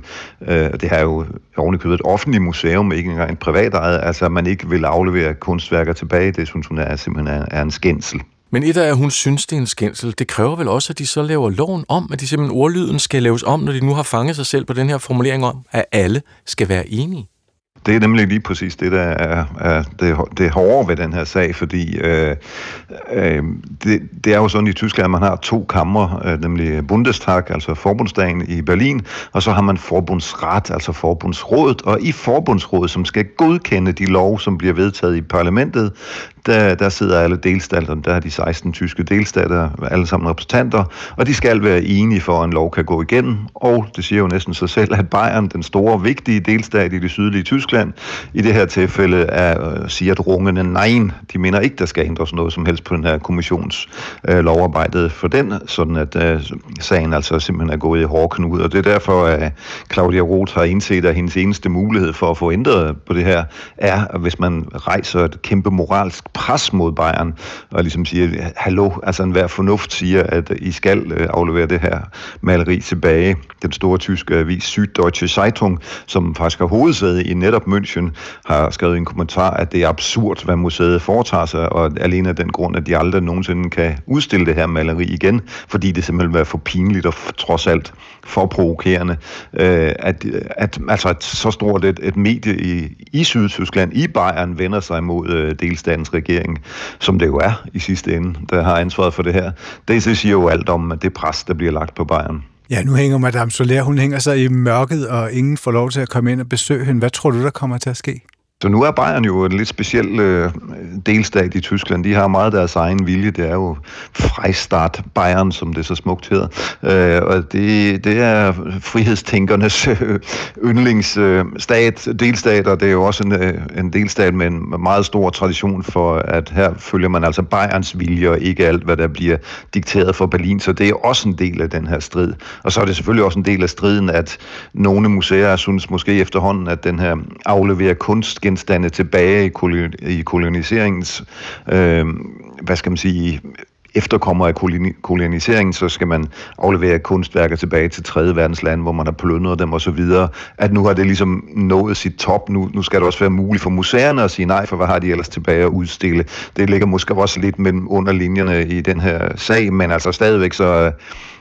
øh, det her er jo ovenikøbet et offentligt museum, ikke engang et privat ejet, altså at man ikke vil aflevere kunstværker tilbage, det synes hun er simpelthen er, er en skændsel. Men et af, at hun synes, det er en skændsel, det kræver vel også, at de så laver loven om, at de simpelthen ordlyden skal laves om, når de nu har fanget sig selv på den her formulering om, at alle skal være enige. Det er nemlig lige præcis det, der er, er det, det hårde ved den her sag, fordi øh, øh, det, det er jo sådan i Tyskland, at man har to kammer, øh, nemlig Bundestag, altså forbundsdagen i Berlin, og så har man forbundsret, altså forbundsrådet, og i forbundsrådet, som skal godkende de lov, som bliver vedtaget i parlamentet, der, der sidder alle delstaterne, der er de 16 tyske delstater, alle sammen repræsentanter, og de skal være enige for, at en lov kan gå igennem, og det siger jo næsten sig selv, at Bayern, den store, vigtige delstat i det sydlige Tyskland, i det her tilfælde er, øh, siger at rungende nej. De mener ikke, der skal ændres noget som helst på den her kommissions øh, lovarbejde for den, sådan at øh, sagen altså simpelthen er gået i hårdknud, og det er derfor, at Claudia Roth har indset, at hendes eneste mulighed for at få ændret på det her, er, hvis man rejser et kæmpe moralsk pres mod Bayern, og ligesom siger, hallo, altså enhver fornuft siger, at I skal øh, aflevere det her maleri tilbage. Den store tyske avis Süddeutsche Zeitung, som faktisk har hovedsæde i netop München, har skrevet en kommentar, at det er absurd, hvad museet foretager sig, og alene af den grund, at de aldrig nogensinde kan udstille det her maleri igen, fordi det simpelthen vil være for pinligt og trods alt for provokerende, øh, at, at altså at så stort et, et medie i, i Sydtyskland, i Bayern, vender sig mod øh, delstatens regering, som det jo er i sidste ende, der har ansvaret for det her. Det siger jo alt om det pres, der bliver lagt på Bayern. Ja, nu hænger Madame Soler, hun hænger sig i mørket, og ingen får lov til at komme ind og besøge hende. Hvad tror du, der kommer til at ske? Så nu er Bayern jo en lidt speciel øh, delstat i Tyskland. De har meget deres egen vilje. Det er jo Freistaat Bayern, som det så smukt hedder. Øh, og det, det er frihedstænkernes øh, yndlingsstat, øh, delstat, og det er jo også en, øh, en delstat med en meget stor tradition for, at her følger man altså Bayerns vilje, og ikke alt, hvad der bliver dikteret for Berlin. Så det er også en del af den her strid. Og så er det selvfølgelig også en del af striden, at nogle museer synes måske efterhånden, at den her afleverer kunst genstande tilbage i, kolon, i koloniseringens, øh, hvad skal man sige, efterkommer af koloniseringen, så skal man aflevere kunstværker tilbage til 3. verdens land, hvor man har pløndret dem osv. At nu har det ligesom nået sit top. Nu, nu skal det også være muligt for museerne at sige nej, for hvad har de ellers tilbage at udstille? Det ligger måske også lidt mellem underlinjerne i den her sag, men altså stadigvæk så øh,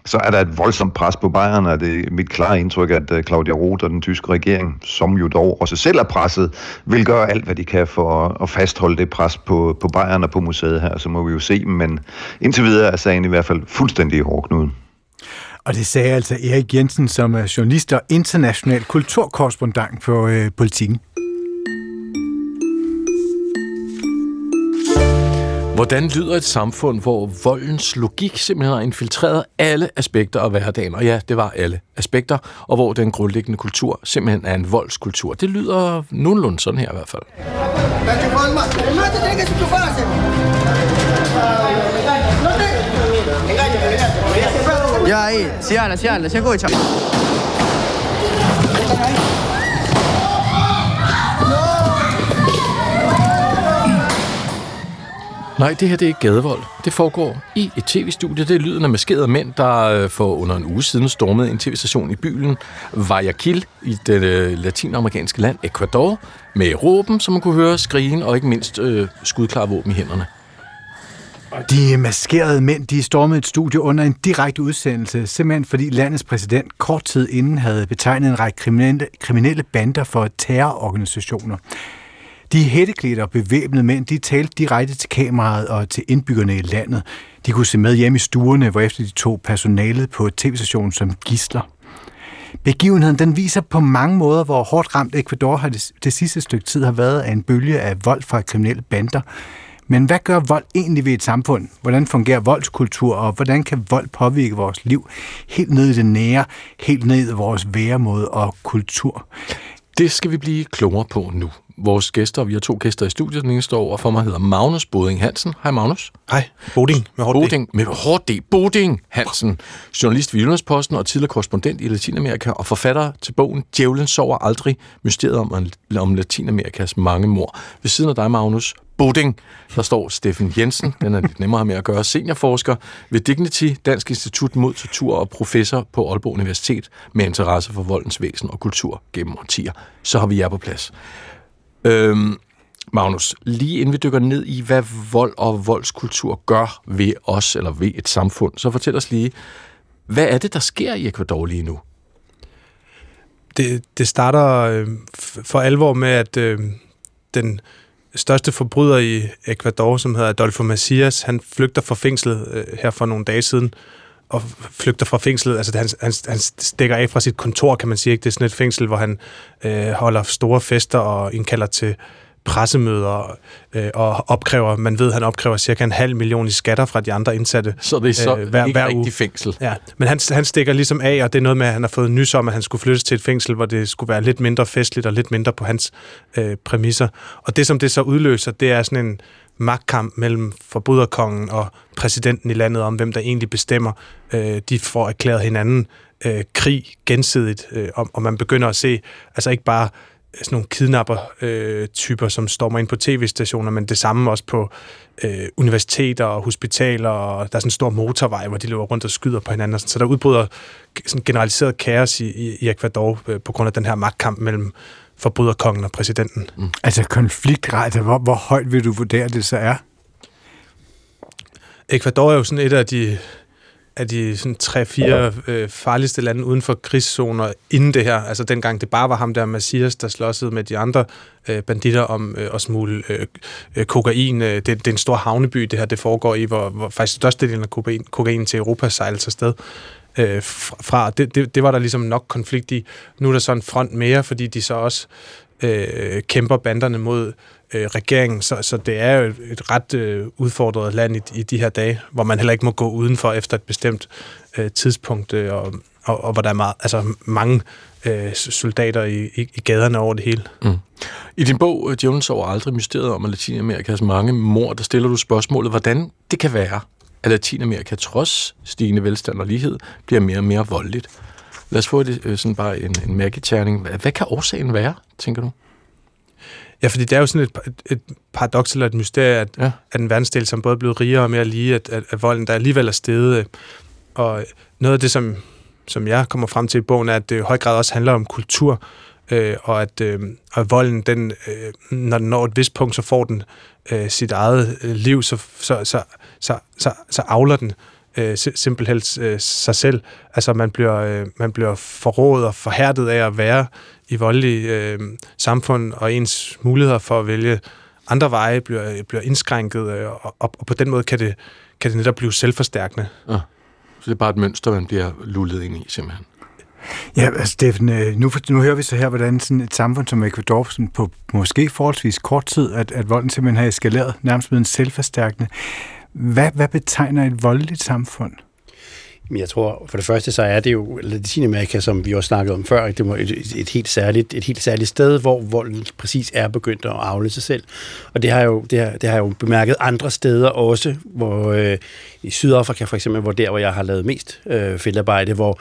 så er der et voldsomt pres på Bayern, og det er mit klare indtryk, at øh, Claudia Roth og den tyske regering, som jo dog også selv er presset, vil gøre alt, hvad de kan for at fastholde det pres på, på Bayern og på museet her, så må vi jo se, men indtil videre er sagen i hvert fald fuldstændig i hårdknuden. Og det sagde altså Erik Jensen, som er journalist og international kulturkorrespondent på øh, politikken. Hvordan lyder et samfund, hvor voldens logik simpelthen har infiltreret alle aspekter af hverdagen? Og ja, det var alle aspekter, og hvor den grundlæggende kultur simpelthen er en voldskultur. Det lyder nogenlunde sådan her i hvert fald. Ja, ahí, sí, ala, sí, ala, se escucha. Nej, det her det er ikke gadevold. Det foregår i et tv-studie. Det er lyden af maskerede mænd, der øh, for under en uge siden stormede en tv-station i byen Guayaquil i det øh, latinamerikanske land Ecuador med råben, som man kunne høre, skrigen og ikke mindst øh, skudklare våben i hænderne. De maskerede mænd, de stormede et studie under en direkte udsendelse, simpelthen fordi landets præsident kort tid inden havde betegnet en række kriminelle, kriminelle bander for terrororganisationer. De hætteklædte og bevæbnede mænd, de talte direkte til kameraet og til indbyggerne i landet. De kunne se med hjem i stuerne, hvor efter de tog personalet på tv-stationen som gisler. Begivenheden den viser på mange måder, hvor hårdt ramt Ecuador har det, det sidste stykke tid har været af en bølge af vold fra kriminelle bander. Men hvad gør vold egentlig ved et samfund? Hvordan fungerer voldskultur, og hvordan kan vold påvirke vores liv helt ned i det nære, helt ned i vores væremåde og kultur? Det skal vi blive klogere på nu vores gæster. Vi har to gæster i studiet. Den ene står over for mig, hedder Magnus Boding Hansen. Hej Magnus. Hej. Boding med hårdt Boding med hårdt D. Boding Hansen. Journalist ved Jyllandsposten og tidligere korrespondent i Latinamerika og forfatter til bogen Djævlen sover aldrig. Mysteriet om, om Latinamerikas mange mor. Ved siden af dig, Magnus, Boding, der står Steffen Jensen, den er lidt nemmere med at gøre, seniorforsker ved Dignity, Dansk Institut mod Tortur og professor på Aalborg Universitet med interesse for voldens væsen og kultur gennem årtier. Så har vi jer på plads. Øhm, Magnus, lige inden vi dykker ned i, hvad vold og voldskultur gør ved os, eller ved et samfund, så fortæl os lige, hvad er det, der sker i Ecuador lige nu? Det, det starter øh, for alvor med, at øh, den største forbryder i Ecuador, som hedder Adolfo Macias, han flygter fra fængslet øh, her for nogle dage siden, og flygter fra fængslet. Altså, han, han, han stikker af fra sit kontor, kan man sige. Ikke? Det er sådan et fængsel, hvor han øh, holder store fester og indkalder til pressemøder øh, og opkræver, man ved, han opkræver cirka en halv million i skatter fra de andre indsatte. Så det er så øh, hver, ikke hver uge. fængsel. Ja, men han, han stikker ligesom af, og det er noget med, at han har fået nys om, at han skulle flyttes til et fængsel, hvor det skulle være lidt mindre festligt og lidt mindre på hans øh, præmisser. Og det, som det så udløser, det er sådan en magtkamp mellem forbryderkongen og præsidenten i landet om, hvem der egentlig bestemmer. Øh, de får erklæret hinanden øh, krig gensidigt, øh, og, og man begynder at se, altså ikke bare sådan nogle kidnapper-typer, øh, som stormer ind på tv-stationer, men det samme også på øh, universiteter og hospitaler, og der er sådan en stor motorvej, hvor de løber rundt og skyder på hinanden. Så der udbryder sådan generaliseret kaos i, i, i Ecuador øh, på grund af den her magtkamp mellem forbryderkongen og præsidenten. Mm. Altså konfliktrate, hvor, hvor højt vil du vurdere det så er? Ecuador er jo sådan et af de af de sådan, tre-fire øh, farligste lande uden for krigszoner inden det her. Altså dengang det bare var ham der, Messias, der slåsede med de andre øh, banditter om øh, at smule øh, øh, kokain. Øh, det, det er en stor havneby, det her det foregår i, hvor, hvor faktisk størstedelen af kokain, kokain til Europa sejles afsted øh, fra. Det, det, det var der ligesom nok konflikt i. Nu er der så en front mere, fordi de så også øh, kæmper banderne mod øh, regeringen, så, så det er jo et ret øh, udfordret land i, i de her dage, hvor man heller ikke må gå udenfor efter et bestemt øh, tidspunkt, øh, og, og, og hvor der er meget, altså mange øh, soldater i, i, i gaderne over det hele. Mm. I din bog, øh, Djævlen sover aldrig, mysteriet om Latinamerikas mange mor, der stiller du spørgsmålet, hvordan det kan være, at Latinamerika trods stigende velstand og lighed bliver mere og mere voldeligt. Lad os få det, øh, sådan bare en, en mærketærning. Hvad kan årsagen være, tænker du? Ja, fordi det er jo sådan et, et, et paradoks eller et mysterie, at, ja. at en verdensdel, som både er blevet rigere og mere lige, at, at, at volden der alligevel er steget. Og noget af det, som, som jeg kommer frem til i bogen, er, at det i høj grad også handler om kultur, øh, og at, øh, at volden, den, øh, når den når et vist punkt, så får den øh, sit eget øh, liv, så, så, så, så, så, så avler den øh, simpelthen øh, sig selv. Altså man bliver, øh, man bliver forrådet og forhærdet af at være i voldelige øh, samfund, og ens muligheder for at vælge andre veje bliver, bliver indskrænket, øh, og, og på den måde kan det, kan det netop blive selvforstærkende. Ja. Så det er bare et mønster, man bliver lullet ind i, simpelthen. Ja, altså Steffen, øh, nu, nu hører vi så her, hvordan sådan et samfund som Ecuador sådan på måske forholdsvis kort tid, at, at volden simpelthen har eskaleret, nærmest med en selvforstærkende. Hvad, hvad betegner et voldeligt samfund? Jeg tror, for det første, så er det jo Latinamerika, som vi også snakkede om før, det er et, et, helt særligt, et helt særligt sted, hvor volden præcis er begyndt at afle sig selv. Og det har jo, det har, det har jo bemærket andre steder også, hvor øh, i Sydafrika for eksempel, hvor der, hvor jeg har lavet mest øh, feltarbejde, hvor,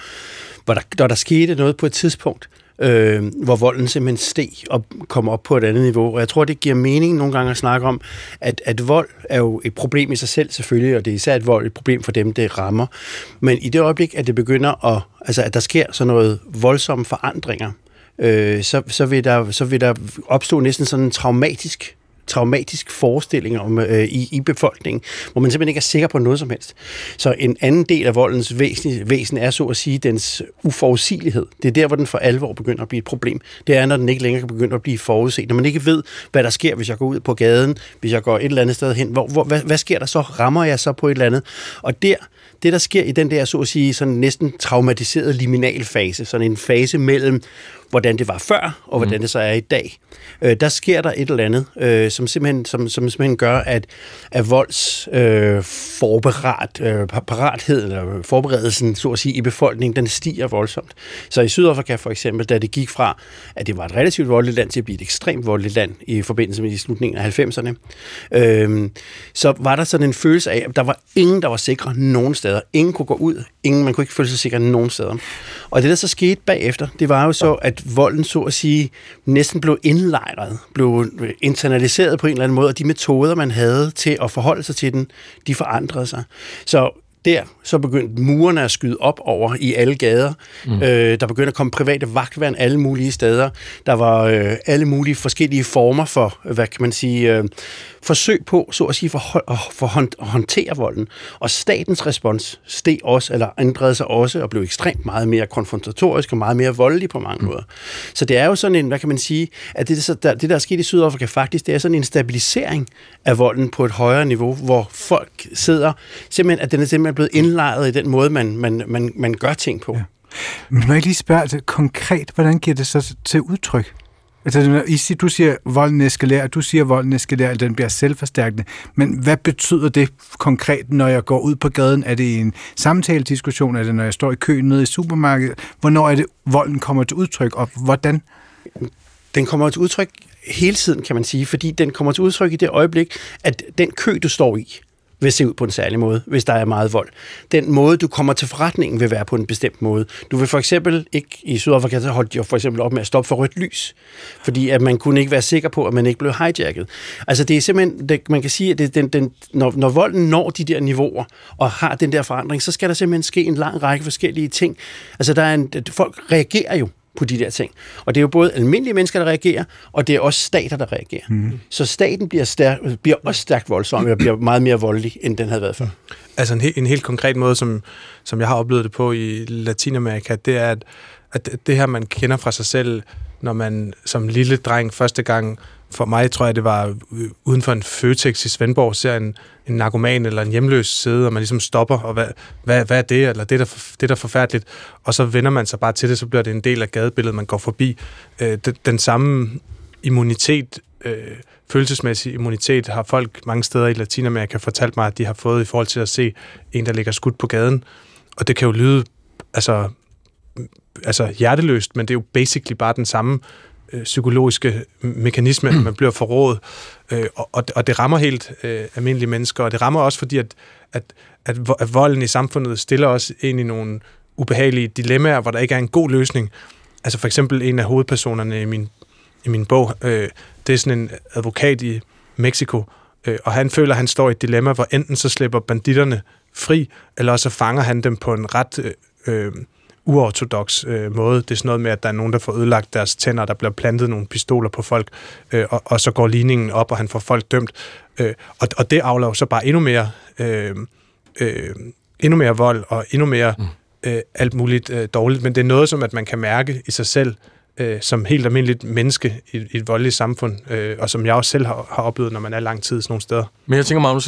hvor der, der, der skete noget på et tidspunkt, øh, øh, hvor volden simpelthen steg og kom op på et andet niveau. Og jeg tror, det giver mening nogle gange at snakke om, at, at vold er jo et problem i sig selv selvfølgelig, og det er især et vold et problem for dem, det rammer. Men i det øjeblik, at det begynder at, altså at der sker sådan noget voldsomme forandringer, øh, så, så, vil der, så vil der opstå næsten sådan en traumatisk traumatisk forestilling om, øh, i, i befolkningen, hvor man simpelthen ikke er sikker på noget som helst. Så en anden del af voldens væsen, væsen er så at sige dens uforudsigelighed. Det er der, hvor den for alvor begynder at blive et problem. Det er, når den ikke længere kan begynde at blive forudset. Når man ikke ved, hvad der sker, hvis jeg går ud på gaden, hvis jeg går et eller andet sted hen. Hvor, hvor, hvad, hvad sker der så? Rammer jeg så på et eller andet? Og der, det der sker i den der, så at sige, sådan næsten traumatiserede liminalfase, sådan en fase mellem hvordan det var før, og hvordan mm. det så er i dag. Øh, der sker der et eller andet, øh, som, simpelthen, som, som simpelthen gør, at, at volds øh, forberedt, øh, parathed, eller forberedelsen, så at sige, i befolkningen, den stiger voldsomt. Så i Sydafrika for eksempel, da det gik fra, at det var et relativt voldeligt land, til at blive et ekstremt voldeligt land i forbindelse med i slutningen af 90'erne, øh, så var der sådan en følelse af, at der var ingen, der var sikre nogen steder. Ingen kunne gå ud, ingen, man kunne ikke føle sig sikker nogen steder. Og det, der så skete bagefter, det var jo så, at volden, så at sige, næsten blev indlejret, blev øh, internaliseret på en eller anden måde, og de metoder, man havde til at forholde sig til den, de forandrede sig. Så der så begyndte murene at skyde op over i alle gader. Mm. Øh, der begyndte at komme private vagtværn alle mulige steder. Der var øh, alle mulige forskellige former for, hvad kan man sige, øh, forsøg på, så at sige, for, for at håndtere volden. Og statens respons steg også, eller ændrede sig også, og blev ekstremt meget mere konfrontatorisk og meget mere voldelig på mange mm. måder. Så det er jo sådan en, hvad kan man sige, at det, der, det der er sket i Sydafrika faktisk, det er sådan en stabilisering af volden på et højere niveau, hvor folk sidder, simpelthen, at den er simpelthen blevet indlejret i den måde, man, man, man, man gør ting på. Ja. Men må jeg lige spørge altså, konkret, hvordan giver det så til udtryk? Altså, du siger, volden eskalerer, du siger, volden eskalerer, at den bliver selvforstærkende. Men hvad betyder det konkret, når jeg går ud på gaden? Er det en samtale-diskussion? Er det, når jeg står i køen nede i supermarkedet? Hvornår er det, volden kommer til udtryk, og hvordan? Den kommer til udtryk hele tiden, kan man sige, fordi den kommer til udtryk i det øjeblik, at den kø, du står i, vil se ud på en særlig måde, hvis der er meget vold. Den måde, du kommer til forretningen, vil være på en bestemt måde. Du vil for eksempel ikke, i Sydafrika, så holdt de for eksempel op med at stoppe for rødt lys, fordi at man kunne ikke være sikker på, at man ikke blev hijacket. Altså det er simpelthen, det, man kan sige, at det, den, den, når, når volden når de der niveauer, og har den der forandring, så skal der simpelthen ske en lang række forskellige ting. Altså der er en, folk reagerer jo på de der ting. Og det er jo både almindelige mennesker, der reagerer, og det er også stater, der reagerer. Mm. Så staten bliver, stærk, bliver også stærkt voldsom, og bliver meget mere voldelig, end den havde været før. altså en, en helt konkret måde, som, som jeg har oplevet det på i Latinamerika, det er, at, at det her, man kender fra sig selv, når man som lille dreng første gang, for mig tror jeg, det var uden for en Føtex i Svendborg, ser en, en narkoman eller en hjemløs sidde, og man ligesom stopper, og hvad, hvad, hvad er det, eller det er, der, det er der forfærdeligt, og så vender man sig bare til det, så bliver det en del af gadebilledet, man går forbi. Øh, den, den samme immunitet, øh, følelsesmæssig immunitet, har folk mange steder i Latinamerika fortalt mig, at de har fået i forhold til at se en, der ligger skudt på gaden. Og det kan jo lyde altså, altså hjerteløst, men det er jo basically bare den samme øh, psykologiske mekanisme, man bliver forrådet, øh, og, og det rammer helt øh, almindelige mennesker, og det rammer også fordi, at, at, at, at volden i samfundet stiller os ind i nogle ubehagelige dilemmaer, hvor der ikke er en god løsning. Altså for eksempel en af hovedpersonerne i min, i min bog, øh, det er sådan en advokat i Mexico, øh, og han føler, at han står i et dilemma, hvor enten så slipper banditterne fri, eller så fanger han dem på en ret øh, øh, uortodox øh, måde. Det er sådan noget med, at der er nogen, der får ødelagt deres tænder, der bliver plantet nogle pistoler på folk, øh, og, og så går ligningen op, og han får folk dømt. Øh, og, og det aflager så bare endnu mere, øh, øh, endnu mere vold, og endnu mere mm. øh, alt muligt øh, dårligt. Men det er noget, som at man kan mærke i sig selv, øh, som helt almindeligt menneske i, i et voldeligt samfund, øh, og som jeg også selv har, har oplevet, når man er lang tid sådan nogle steder. Men jeg tænker, Magnus,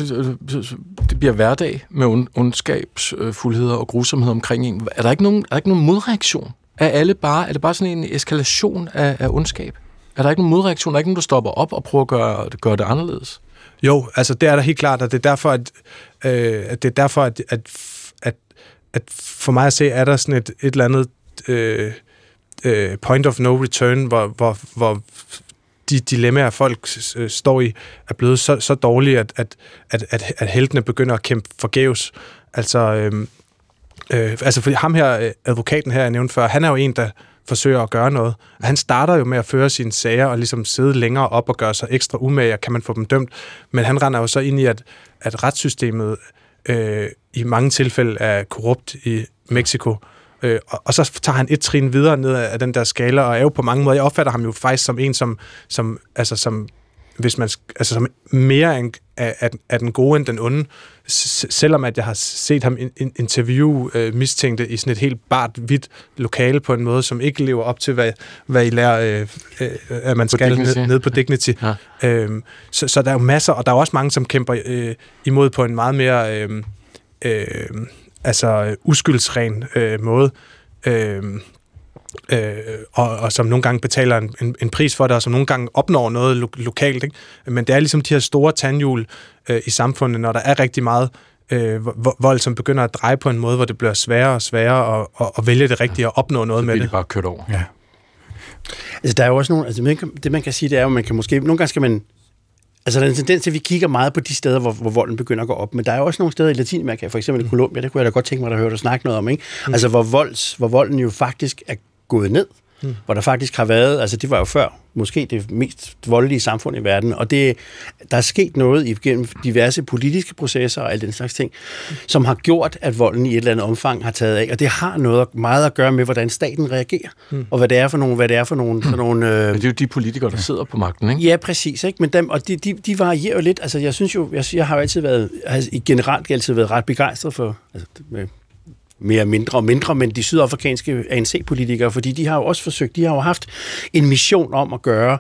det bliver hverdag med ond, ondskabsfuldheder og grusomhed omkring en. Er der ikke nogen, er der ikke nogen modreaktion? Er, alle bare, er det bare sådan en eskalation af, af ondskab? Er der ikke nogen modreaktion? Er der ikke nogen, der stopper op og prøver at gøre, gøre det anderledes? Jo, altså det er der helt klart, og det er derfor, at, øh, at, det er derfor, at, at, at, at for mig at se, er der sådan et, et eller andet... Øh, øh, point of no return, hvor, hvor, hvor de dilemmaer, folk øh, står i, er blevet så, så dårlige, at, at, at, at, at heltene begynder at kæmpe forgæves. Altså, øh, øh, altså fordi ham her, øh, advokaten her, jeg nævnte før, han er jo en, der forsøger at gøre noget. Han starter jo med at føre sine sager og ligesom sidde længere op og gøre sig ekstra umage, kan man få dem dømt. Men han render jo så ind i, at, at retssystemet øh, i mange tilfælde er korrupt i Mexico. Øh, og, og så tager han et trin videre ned af den der skala, og er jo på mange måder, jeg opfatter ham jo faktisk som en, som, som, altså som hvis man, altså som mere en, af, af den gode end den onde, selvom at jeg har set ham in, interview øh, mistænkte i sådan et helt bart, hvidt lokale på en måde, som ikke lever op til, hvad, hvad I lærer, øh, øh, at man på skal ned, ned på Dignity. Ja. Øhm, så, så der er jo masser, og der er også mange, som kæmper øh, imod på en meget mere... Øh, øh, altså uskyldsren øh, måde. Øh, øh, og, og som nogle gange betaler en, en, en pris for det, og som nogle gange opnår noget lo- lokalt. Ikke? Men det er ligesom de her store tandhjul øh, i samfundet, når der er rigtig meget øh, vold, som begynder at dreje på en måde, hvor det bliver sværere og sværere at, at, at vælge det rigtige og opnå noget så med det. det. bare kørt over. Ja. Altså, der er jo også nogle, altså, det man kan sige, det er jo, man kan måske, nogle gange skal man Altså, der er en tendens til, at vi kigger meget på de steder, hvor, hvor volden begynder at gå op. Men der er også nogle steder i Latinamerika, for eksempel i Colombia, det kunne jeg da godt tænke mig at høre dig snakke noget om, ikke? Mm. Altså, hvor, volds, hvor volden jo faktisk er gået ned mm. hvor der faktisk har været, altså det var jo før, måske det mest voldelige samfund i verden, og det, der er sket noget igennem diverse politiske processer og alt den slags ting, mm. som har gjort, at volden i et eller andet omfang har taget af, og det har noget meget at gøre med, hvordan staten reagerer, mm. og hvad det er for nogle, hvad det er for nogle, for nogle øh, Men det er jo de politikere, der sidder på magten, ikke? Ja, præcis, ikke? Men dem, og de, de, de varierer jo lidt, altså jeg synes jo, jeg, jeg har jo altid været, altså, generelt altid været ret begejstret for, altså, med, mere mindre og mindre, men de sydafrikanske ANC-politikere, fordi de har jo også forsøgt, de har jo haft en mission om at gøre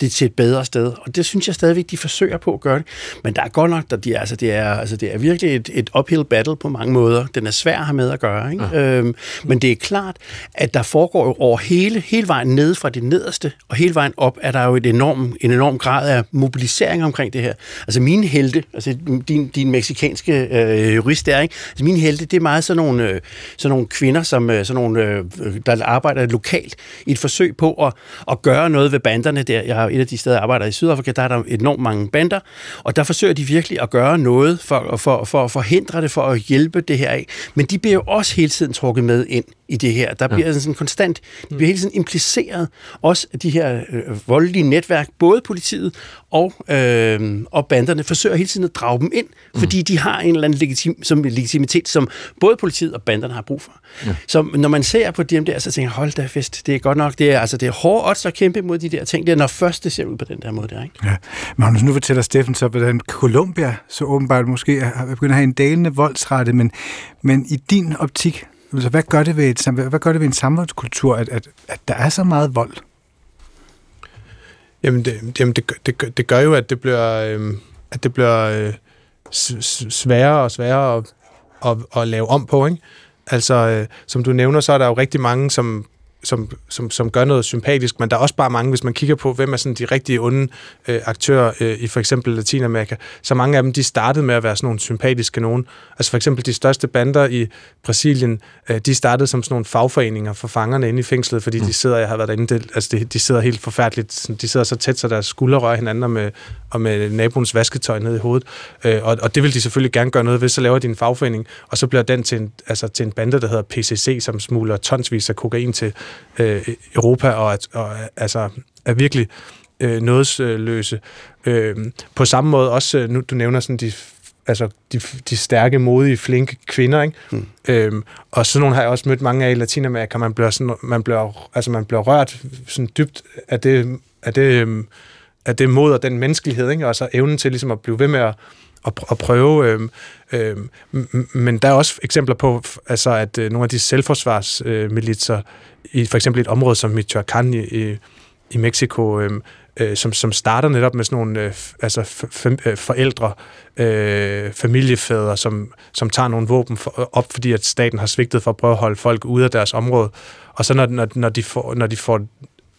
det til et bedre sted. Og det synes jeg stadigvæk, de forsøger på at gøre det. Men der er godt nok, der de altså, det, er, altså, det er virkelig et, et uphill battle på mange måder. Den er svær at have med at gøre. Ikke? Ja. Øhm, men det er klart, at der foregår jo over hele, hele vejen ned fra det nederste, og hele vejen op er der jo et enorm, en enorm grad af mobilisering omkring det her. Altså mine helte, altså din, din meksikanske øh, jurist der, ikke? Altså mine helte, det er meget sådan nogle, øh, sådan nogle kvinder, som, øh, sådan nogle, øh, der arbejder lokalt i et forsøg på at, at gøre noget ved banderne der. Jeg har et af de steder, jeg arbejder i Sydafrika, der er der enormt mange bander, og der forsøger de virkelig at gøre noget for, for, for at forhindre det, for at hjælpe det her af. Men de bliver jo også hele tiden trukket med ind i det her. Der bliver ja. sådan konstant, det bliver hele tiden impliceret, også de her øh, voldelige netværk, både politiet og, øh, og banderne, forsøger hele tiden at drage dem ind, mm. fordi de har en eller anden legitim, som legitimitet, som både politiet og banderne har brug for. Ja. Så når man ser på dem der, så tænker jeg, hold da fest, det er godt nok, det er, altså, det er hårdt odds at kæmpe mod de der ting, det er når først det ser ud på den der måde der, ikke? Ja. Magnus, nu fortæller Steffen så, hvordan Colombia så åbenbart måske er begyndt at have en dalende voldsrette, men, men i din optik, Altså, hvad gør det ved, et, hvad gør det ved en samfundskultur, at, at, at der er så meget vold? Jamen, det, jamen det, det, det gør jo, at det bliver, øh, at det bliver øh, sværere og sværere at, at, at lave om på. Ikke? Altså, øh, som du nævner, så er der jo rigtig mange, som som, som, som gør noget sympatisk, men der er også bare mange, hvis man kigger på, hvem er sådan de rigtige onde øh, aktører øh, i for eksempel Latinamerika, så mange af dem, de startede med at være sådan nogle sympatiske nogen. Altså for eksempel de største bander i Brasilien, øh, de startede som sådan nogle fagforeninger for fangerne inde i fængslet, fordi mm. de sidder, jeg har været derinde, det, altså de, de sidder helt forfærdeligt, de sidder så tæt, så deres skuldre rører hinanden og med, og med naboens vasketøj ned i hovedet. Øh, og, og det vil de selvfølgelig gerne gøre noget ved, så laver de en fagforening, og så bliver den til en, altså til en bande, der hedder PCC, som smugler tonsvis af kokain til øh, Europa, og, at, og altså, er virkelig øh, nådesløse. Øh, på samme måde også, øh, nu du nævner sådan de altså de, de stærke, modige, flinke kvinder, ikke? Mm. Øhm, og sådan nogle har jeg også mødt mange af i Latinamerika. Man bliver, sådan, man bliver, altså man bliver rørt sådan dybt af det, af det, øhm, af det mod og den menneskelighed, ikke? og så evnen til ligesom at blive ved med at, at, at prøve. Øh, øh, men der er også eksempler på, altså, at øh, nogle af de selvforsvarsmilitser i for eksempel et område som Michoacán i, i, i Mexico, øhm, øh, som, som starter netop med sådan nogle øh, altså f- øh, forældre, øh, familiefædre, som, som tager nogle våben for, øh, op, fordi at staten har svigtet for at prøve at holde folk ude af deres område. Og så når, når, når, de, får, når de får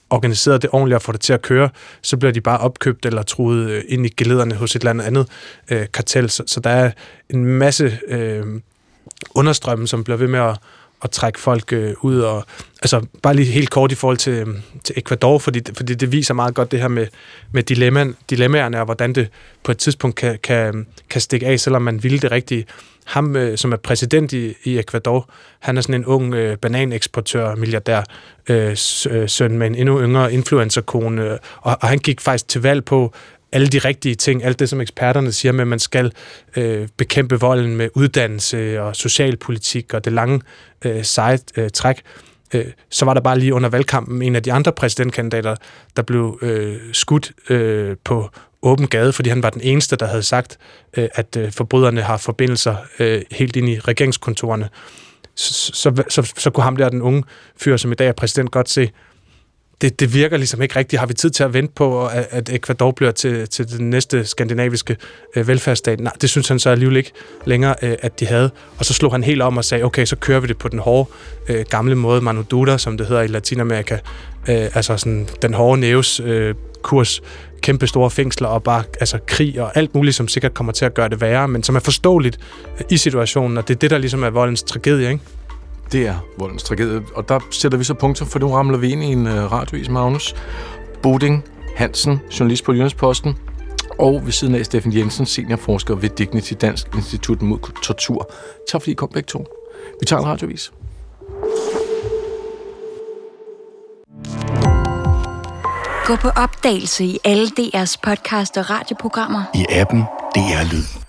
organiseret det ordentligt og får det til at køre, så bliver de bare opkøbt eller truet øh, ind i gelederne hos et eller andet andet øh, kartel. Så, så der er en masse øh, understrømme, som bliver ved med at, at trække folk øh, ud. Og, altså bare lige helt kort i forhold til, øhm, til Ecuador, fordi, fordi det viser meget godt det her med, med dilemma, dilemmaerne og hvordan det på et tidspunkt kan, kan, øhm, kan stikke af, selvom man ville det rigtige. Ham, øh, som er præsident i, i Ecuador, han er sådan en ung øh, bananeksportør, milliardær, øh, øh søn med en endnu yngre influencerkone, og, og han gik faktisk til valg på, alle de rigtige ting, alt det, som eksperterne siger med, at man skal øh, bekæmpe volden med uddannelse og socialpolitik og det lange øh, seje øh, træk, øh, så var der bare lige under valgkampen en af de andre præsidentkandidater, der blev øh, skudt øh, på åben gade, fordi han var den eneste, der havde sagt, øh, at øh, forbryderne har forbindelser øh, helt ind i regeringskontorerne. Så, så, så, så kunne ham der, den unge fyr, som i dag er præsident, godt se, det, det virker ligesom ikke rigtigt. Har vi tid til at vente på, at, at Ecuador bliver til, til den næste skandinaviske øh, velfærdsstat? Nej, det synes han så alligevel ikke længere, øh, at de havde. Og så slog han helt om og sagde, okay, så kører vi det på den hårde, øh, gamle måde, Manu Duda, som det hedder i Latinamerika. Øh, altså sådan den hårde næves øh, kurs, kæmpe store fængsler og bare altså, krig og alt muligt, som sikkert kommer til at gøre det værre, men som er forståeligt øh, i situationen, og det er det, der ligesom er voldens tragedie, ikke? Det er voldens tragedie, og der sætter vi så punktum, for nu ramler vi ind i en uh, radiovis, Magnus. Boding Hansen, journalist på Jyllandsposten, og ved siden af Steffen Jensen, seniorforsker ved Dignity Dansk Institut mod Tortur. Tak fordi I kom begge to. Vi tager en radiovis. Gå på opdagelse i alle DR's podcast og radioprogrammer. I appen DR Lyd.